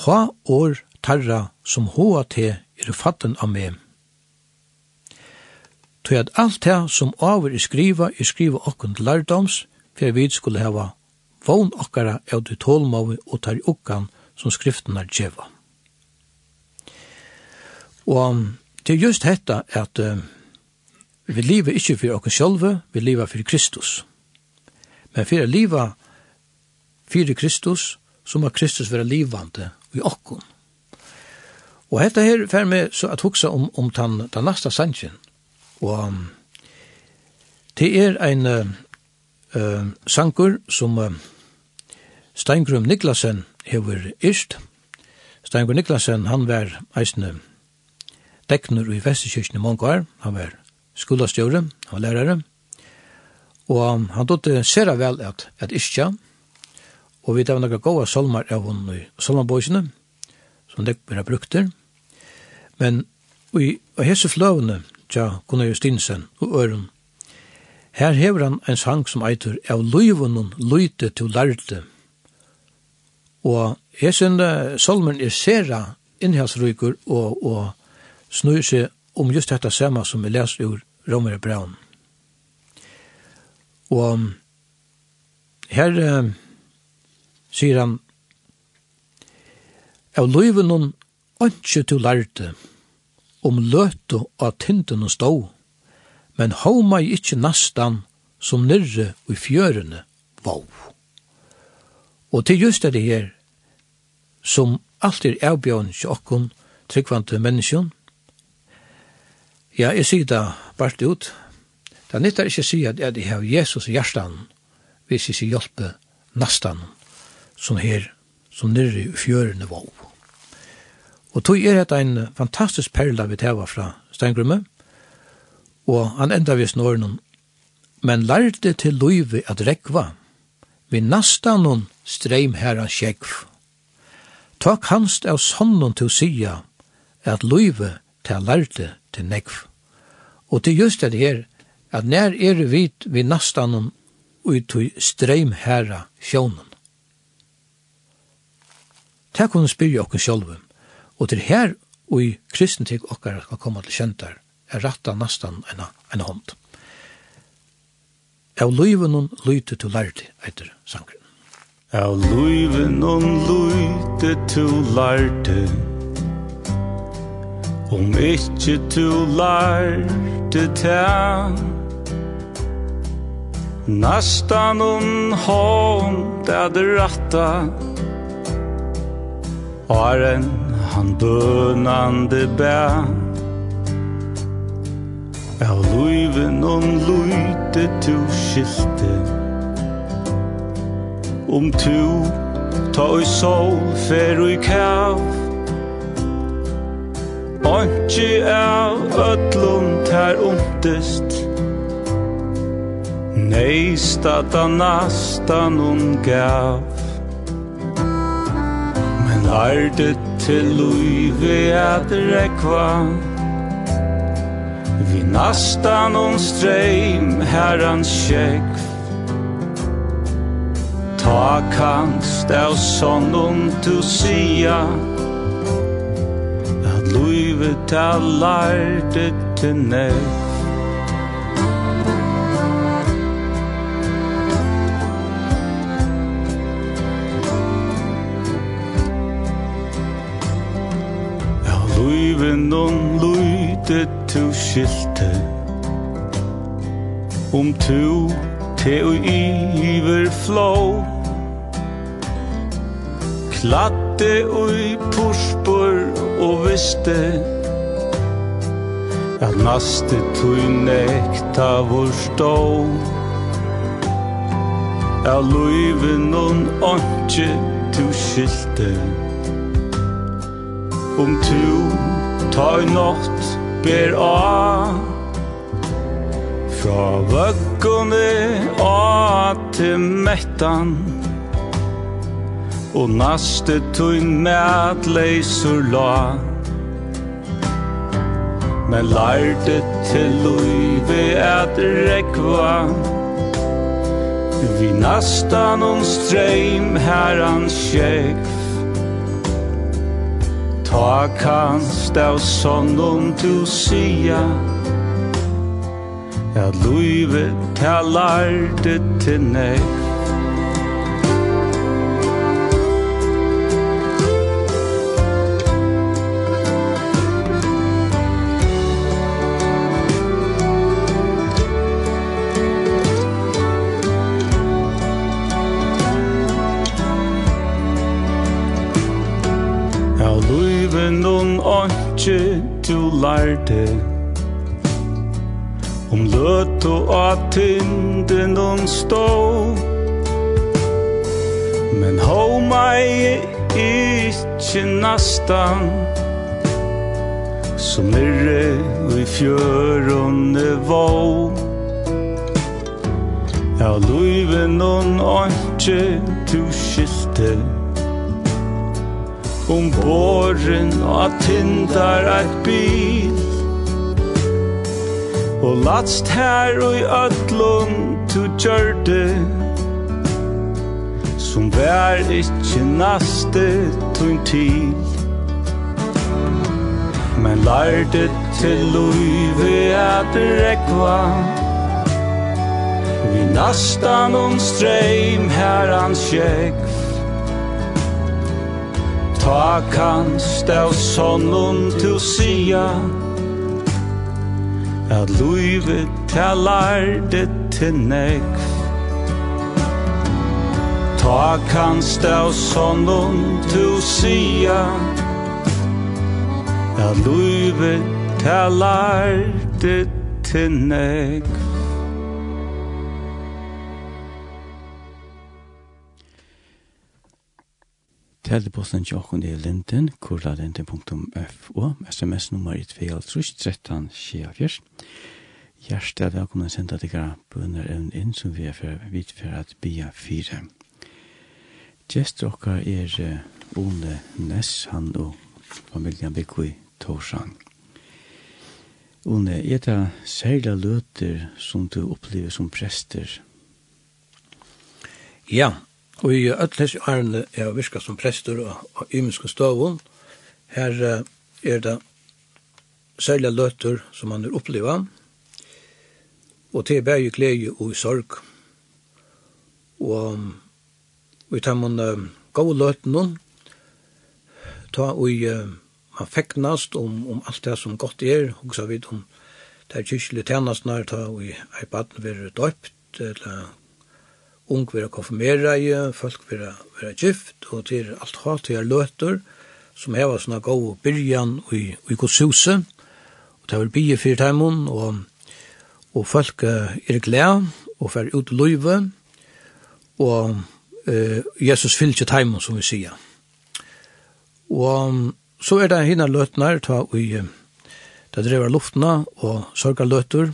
«Ha år tarra som hoa te er fatten av meg». Tøy at alt det som over er skriva, er skriva okkund lærdoms, for vi skulle hava vogn okkara av det tålmåvi og tar okkan som skriften er djeva. Og det er just dette at uh, vi lever ikke for oss sjølve, vi lever for Kristus. Men for å leve for Kristus, så må Kristus være livvante i okkon. Og dette her fer med så at hugsa om, om den, den nasta sannsyn. Og um, det er ein uh, sankur som uh, Steingrum Niklasen hever ist. Steingrum Niklasen, han var eisne dekner i Vestekirken i mange år. Han var skolastjore, han var lærere. Og um, han dotte sera vel at, at istja, Og vi tar noen gode salmer av hun i salmerbøysene, som det blir brukter. Men i hese fløvene, tja, Gunnar Justinsen og Øren, her hever han en sang som eitur av løyvunnen løyte til lærte. Og hesen salmen er sera innhalsryker og, og snur seg om just dette samme som vi leser ur Romer Braun. Og her sier han, Av løyven ønske du lærte, om løtu av tinten og stå, men hau meg ikkje nastan som nirre og fjørene vau. Og til just det her, som alltid er avbjørn til okkon, tryggvante menneskjon, ja, jeg sier det bare ut, det nyttar ikkje sier at jeg har Jesus i hjertan, hvis jeg sier hjelpe nastan som her, som nere i fjørene våg. Og tog er et en fantastisk perla vi teva fra Steingrumme, og han enda vi snåren, men lærte til løyve at rekva, vi nasta noen streim herra sjekv. Ta kanst av sonnen til sida, at løyve til lærte til nekv. Og til just det her, at nær er vi vi nasta noen ut til streim herra sjånen. Det kunne spyrja okkur sjálfum. Og til her og i kristentik okkar skal komme til kjentar er ratta nastan en, en hånd. Av luivun lyte til lærdi, eitir sangren. Av luivun lyte til lærdi, om ikkje til lærdi ta, nastan un hånd er ratta, Haren han bønande bæ Av luiven om luite tu skilte. Om tu ta i sol fer i kav. Onki av ötlund her omtist Nei, stata nastan un gav. Tar til luive at rekva. Vi nastan om streim herrans kjekv Ta kanst av sånn tu sia. At luive ta det til nekv Vinnon luite tu skilte Om tu te og iver flå Klatte ui puspur og viste At naste tu nekta vor stå Er luiven on ontje tu skilte Om tu Ta i nått ber a Fra vøggene a til mettan. Og naste tøyn med leisur la Men lærte til løyve at rekva Vi nastan om streim herran sjekv Ta kanst av sånn tu sia. At luive, ta det til nek hjerte Om løt og tynden hon stå. Men hov meg ikkje nastan. Som myrre i fjørunne vå Ja, luiven hon antje du skilte Om våren og tindar eit bil. Og latst her og i ötlun tu gjørde Som vær ikkje naste tun til. Men lærde til luive at rekva Vi nastan om streim her hans sjekv Ta kanst av sonnen til sia? At luive ta lærde til nekv Ta kanst av sonnen til sia? At luive ta lærde til nekv Teldeposten til åkken er linden, kurlalenden.fo, sms-nummer i 2.13, 24. Hjertelig er velkommen å sende deg bønner evnen inn som vi er for vidt for at bia fire. Gjester dere er Ole Ness, han og familien Bikko i Torsang. Ole, er det særlig løter som du opplever som prester? Ja, Og i öll hessi er jeg virka som prester og imenske støvun. Her er det særlig løter som han er oppleva. Og til bæg i glede og i sorg. Og vi tar man gau løten ta og man feknast om, om alt det som godt er, og så vidt om det er kyrkjelig tjenestnær ta og i ei baden være døypt, eller ung vera konfirmera i, folk vera, vera gift, og til alt hatt til løter, som heva sånne gode byrjan i, i godshuse, og det vil bygge fyrir teimun, og, og folk er glede, og fer ut i løyve, og eh, Jesus fyllt teimun, som vi sier. Og så er det hinna løtnar, ta i, ta drever luftna, og sorgar løtur,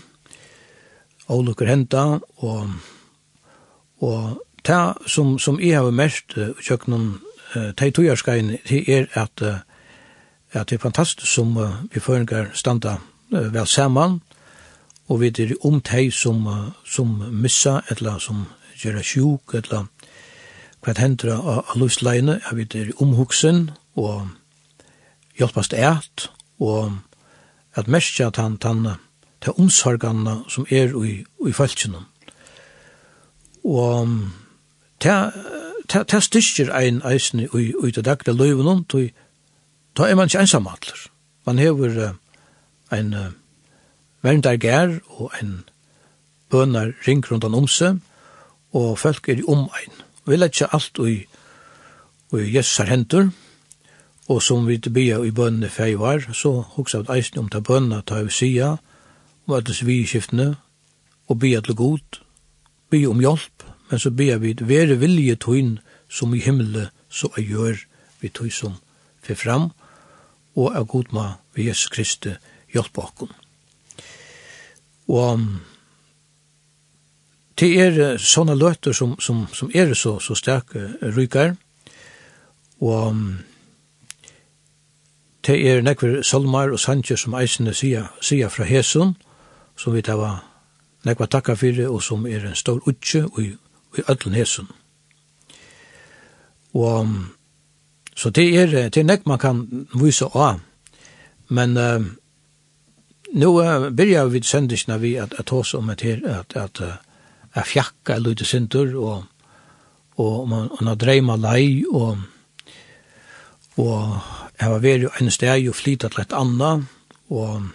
og lukker henta, og Og det som, som jeg har mest kjøkkenen, de togjørskene, det er at, at det er fantastisk som vi føringer standa vel sammen, og vi er om de som, som missa, eller som gjør sjuk, eller hva hender av løsleine, jeg vi er omhugsen, og hjelpast eit, og at mest at han, han, ta omsorgarna som er i, i falskjennom. Og ta styrker ein eisen i det daglige løyven, da er man ikke ensamadler. Man hever ein verndarger og ein bønar ring rundt an seg, og folk er i omein. Vi letter alt i, i jessar hendur, og som vi bia i bønne fei var, så hoksa vi eisen om ta bønna ta vi sia, og at vi skiftene, og bia til god, bia om hjelp, men så ber vi, være vilje tøyn som i himmelen, så er gjør vi tøy som fer fram, og er god med vi Jesus Kristi hjelp bakom. Og det er sånne løter som, som, som er så, så sterke ryker, og det er nekver salmar og sanger som eisene sier, sier fra Hesun, som vi tar nekva takka fyrir, og som er en stor utje og i ödlen hesen. Og så det er, det er nek man kan vise av, men uh, nå uh, byrjar vi sendingsna vi at, at hos om at her, at, at, at fjakka er lite sintur, og, og man, man har dreima lei, og, og jeg var veri en steg og flytta til et anna, og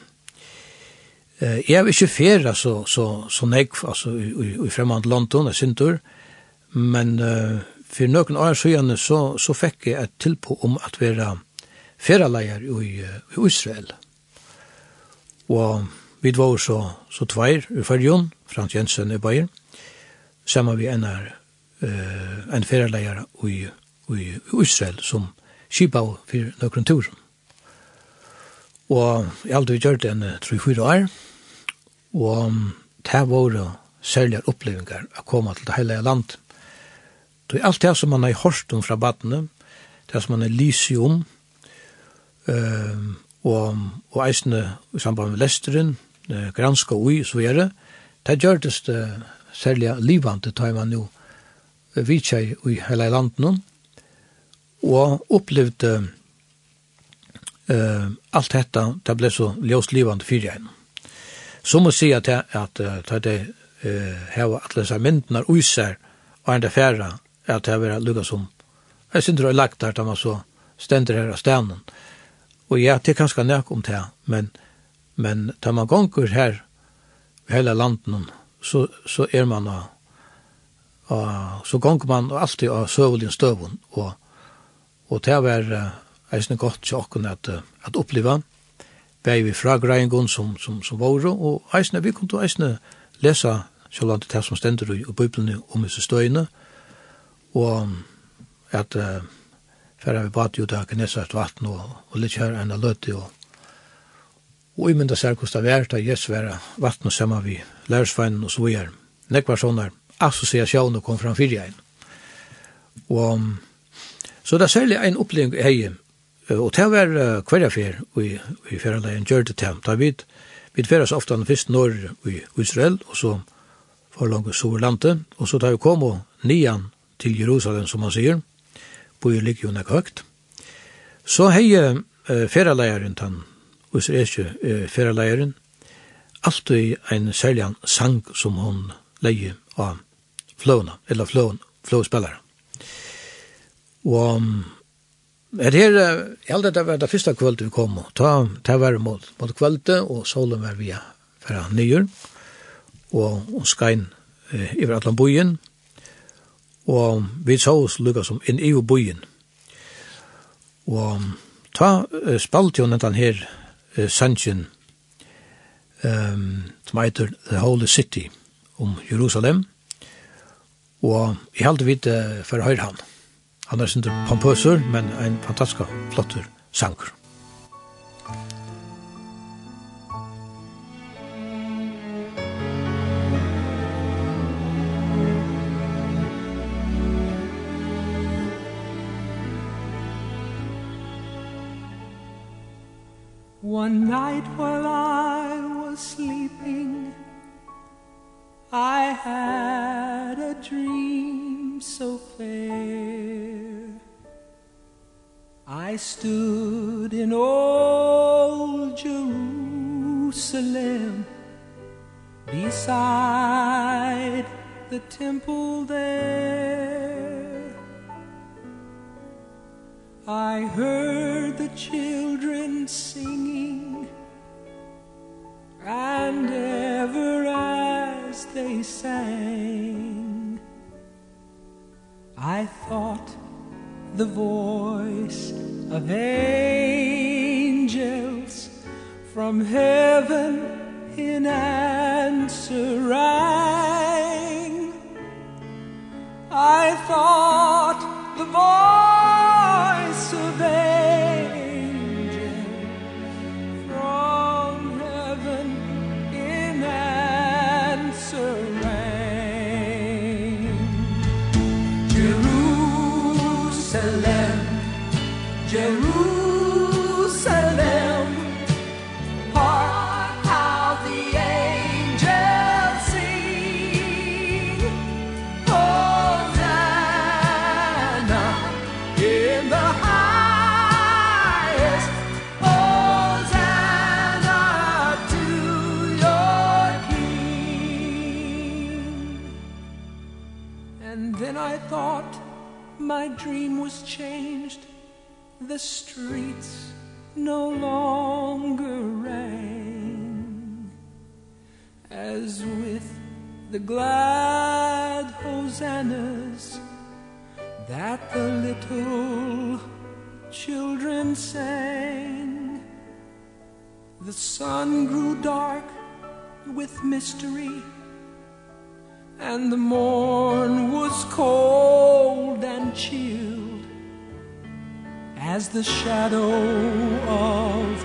Eh, jeg vil ikke fære så, så, så nekv, altså i, i fremmede London, jeg syntur, men uh, for noen år siden så, så fikk jeg et tilpå om at være færeleier i, i Israel. Og vi var så, så tveir i fyrjon, Frans Jensen i Bayer, sammen vi en, er, eh, en færeleier i, i, i Israel som kipa for noen tur. Og jeg har aldri gjort en 3-4 år, Og det var særlige opplevingar å komme til det hele landet. Det er alt det som man har hørt om fra badene, det som man har lyset om, um, og, og eisene i samband med lesteren, granska ui, så er det. Det gjør det særlig livande, tar man jo vidtja i hele landet, og opplevde uh, alt dette, det ble så ljøst livande fyrir gjennom. Så må si at at det heva alle disse myndene og iser og enda færre at det var lukket som jeg synes det er lagt der da man så stender her av stenen og ja, det er ganske nek om det men, men da man gonger her i hele landet så, så er man og, og så gonger man alltid av søvelen støvun og, og det var eisne godt til åkken at, at oppleva bæg vi fragreiingon som, som, som våre, og eisne, vi kunne eisne lesa sjålande det som stender i Bibelen om disse støyene, og at uh, færre vi bat jo der gnesa vatten og, og litt her enn løtti og og i mynda sær kosta vært av jesværa vatten og semma vi lærsveinen og så er nekvar sånne assosiasjoner kom fram fyrir ein. Og så det er særlig en oppleving hei, Og det var hver affær i, i fjerdeleggen gjør det til. Da vi, vi fjerdes ofte først når i Israel, og så for langt Soverlandet, og så tar vi kom og nian til Jerusalem, som man sier, på i ligger jo nek høgt. Så hei uh, fjerdeleggen, den israelske uh, fjerdeleggen, alltid en særlig sang som hon leie av flåna, eller flån, flåspillere. Og Det her, jeg held at det var det første kvöldet vi kom, og ta, ta var mot, mot kvöldet, og solen var via fra nyer, og, og skein eh, i atlan bojen, og vi så oss lukka som inn i bojen. Og ta eh, spalt jo den her eh, sannsyn, um, som heter The Holy City, om Jerusalem, og jeg held vidt eh, for høyre han. Han er sindur pompøser, men ein fantastisk flottur sangur. One night while I was sleeping I had a dream so fair I stood in old Jerusalem Beside the temple there. I heard the children singing And ever as they sang I thought the voice of angels From heaven in answer rang I thought the voice of angels my dream was changed. The streets no longer rang. As with the glad hosannas that the little children sang. The sun grew dark with mystery and the morn was cold and chilled as the shadow of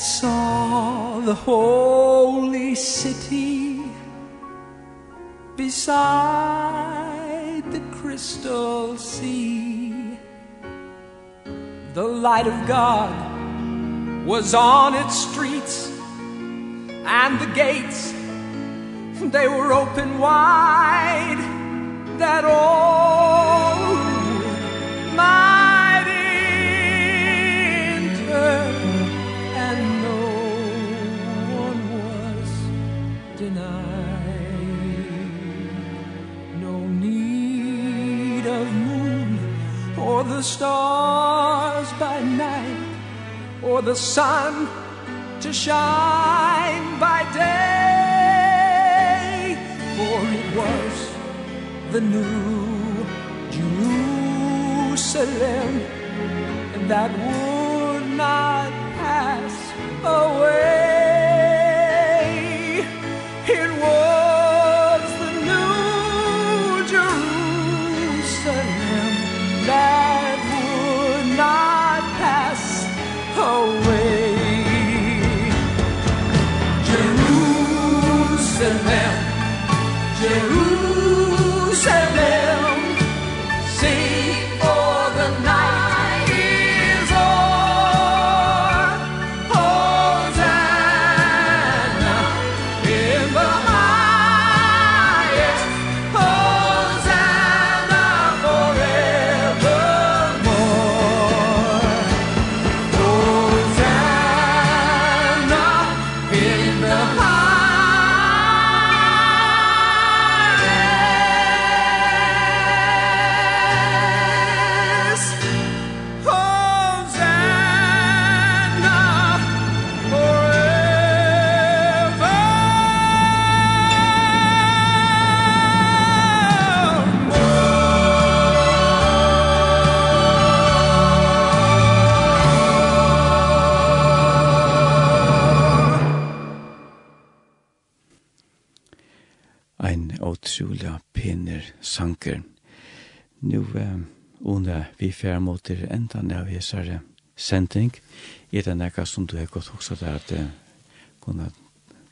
saw the holy city beside the crystal sea. The light of god was on its streets and the gates they were open wide that all the stars by night or the sun to shine by day. For it was the new Jerusalem that fer mot til endan av hesare sending, er det nekka som du har gått også der at kunne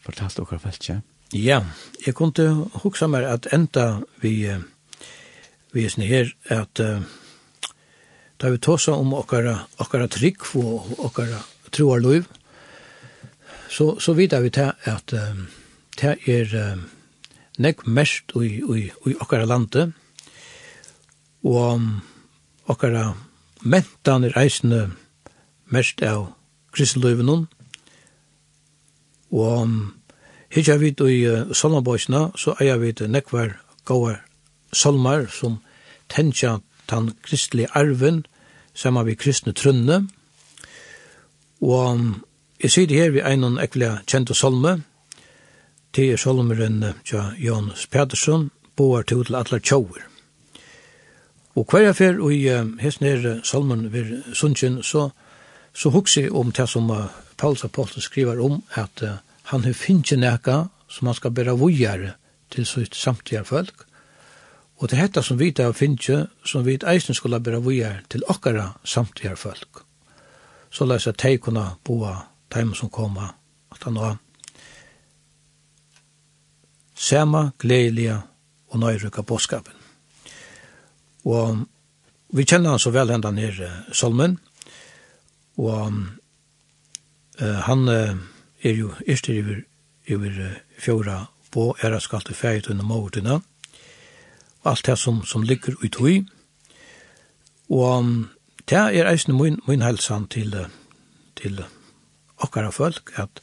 fortalt okkar feltja? Ja, jeg kunne hugsa meg at enda vi vi er her at uh, da vi tåsa om okkara, okkara trygg og okkara troarløyv, så, så vidar vi til at um, det er um, nek mest i, i, i okkara lande og um, okkara mentan er eisne mest av kristeløyvenon, og hitja vi i solmabøysna, så eier vi nekvar gåar solmar som tensja tan kristelige arven, saman vi kristne trunne, og jeg sier det her vi einon ekvile kjente solme, til solmeren tja Jan Pedersen, boar til til atler tjauer. Og hver jeg fer i hesten her salmen ved Sundkjen, så, så hukse om det som Paulus Apostel skriver om, at uh, han har finnet nekka som han skal bæra vujere til sitt samtidige folk. Og det hetta som vi har finnet, som vi eisen skulle bæra vujere til okkara samtidige folk. Så la seg teg kunne boa teim som koma, at han var sema, gledelige og nøyrykka bådskapen. Og vi kjenner han så vel hendan her Solmen. og uh, han uh, er jo yster over, over uh, fjorda på æreskalte feit under mågertina, alt det som, som ligger ut hui, og um, det er eisen min, min helsan til, til okkara folk, at,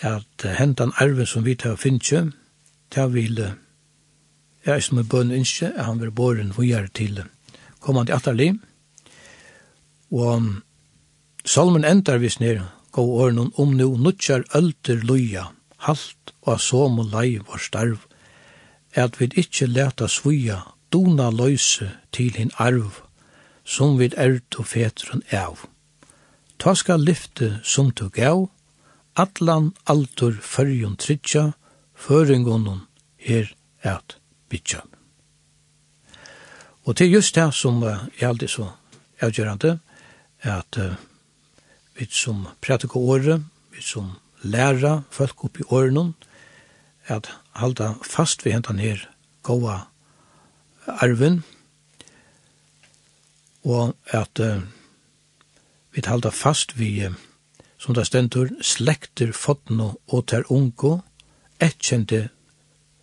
at hendan arven som vi tar finnkjøm, det vil Jeg er som en bønn ønske, at han vil båren vågjere til kom han Atterli, og salmen endar vi snir, gå åren om nu nutjar ølter loja, halt og som og lei var starv, at vi ikkje leta svuja, dona løyse til hin arv, som vi ert og fetren av. Ta skal lyfte som du gav, atlan altur fyrjon tritja, føringonon her at bytjan. Og til just det som er alltid så avgjørende, er at uh, vi som prætik året, vi som lærer folk opp i årene, at halda fast vi hentan her gåa arven, og at uh, vi halda fast vi, uh, som det stendur, slekter, fotno og ter unko, etkjente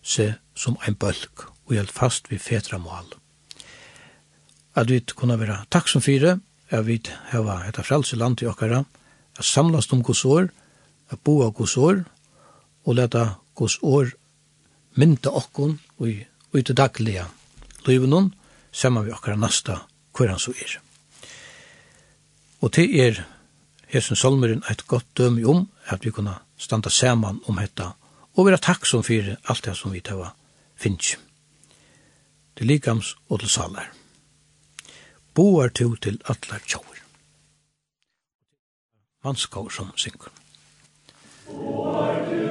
se som ein bølg og held fast vi fetra mål. At vi kunne være takksom fire, at vi heva etta frelse land i okkara, at samlast om gos år, at boa gos år, og leta gos år mynda okkon og ut i daglige livenon, saman vi okkara nasta hver han så er. Og til er hesen solmeren eit godt døm om at vi kunne standa saman om hetta og vera takksom fyrir alt det som vi tava finnes, til likams og til salar. Boar to til atlar tjauer. Vanskår som synker. Boar to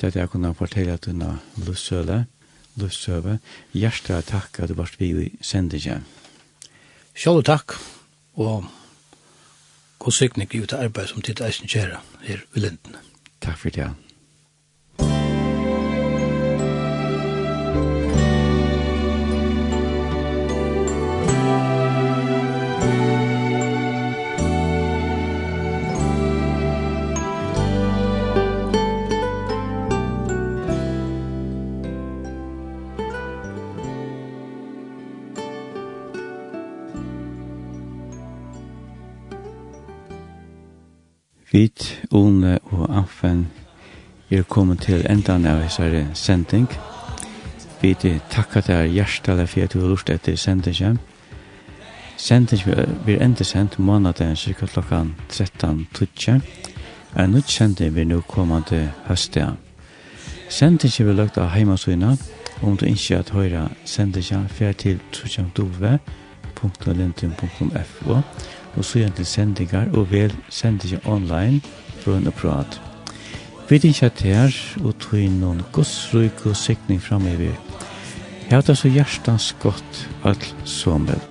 til at jeg kunne fortelle at denne løsøle, løsøve, hjertelig takk at du var vi i sendingen. Sjølv takk, og god sykning i ut arbeid som tid eisen kjære her i Linden. Takk for det, kommet til endan av hessare sending. Vi takkar deg hjertelig for at du har lurt etter sendingen. Sendingen blir enda sendt måneden cirka klokkan 13.20. En nytt sending vil nå kommande høstet. Sendingen vil lagt av heimasøyna. Om du ikke at høyra sendingen fer til trusjandove.lintum.fo og søgjant til sendinger og vel sendingen online fra en apparat. Vittingsja her, og tog inn noen godsrøyk og sikning framover. Hevda så hjertans godt all som vel.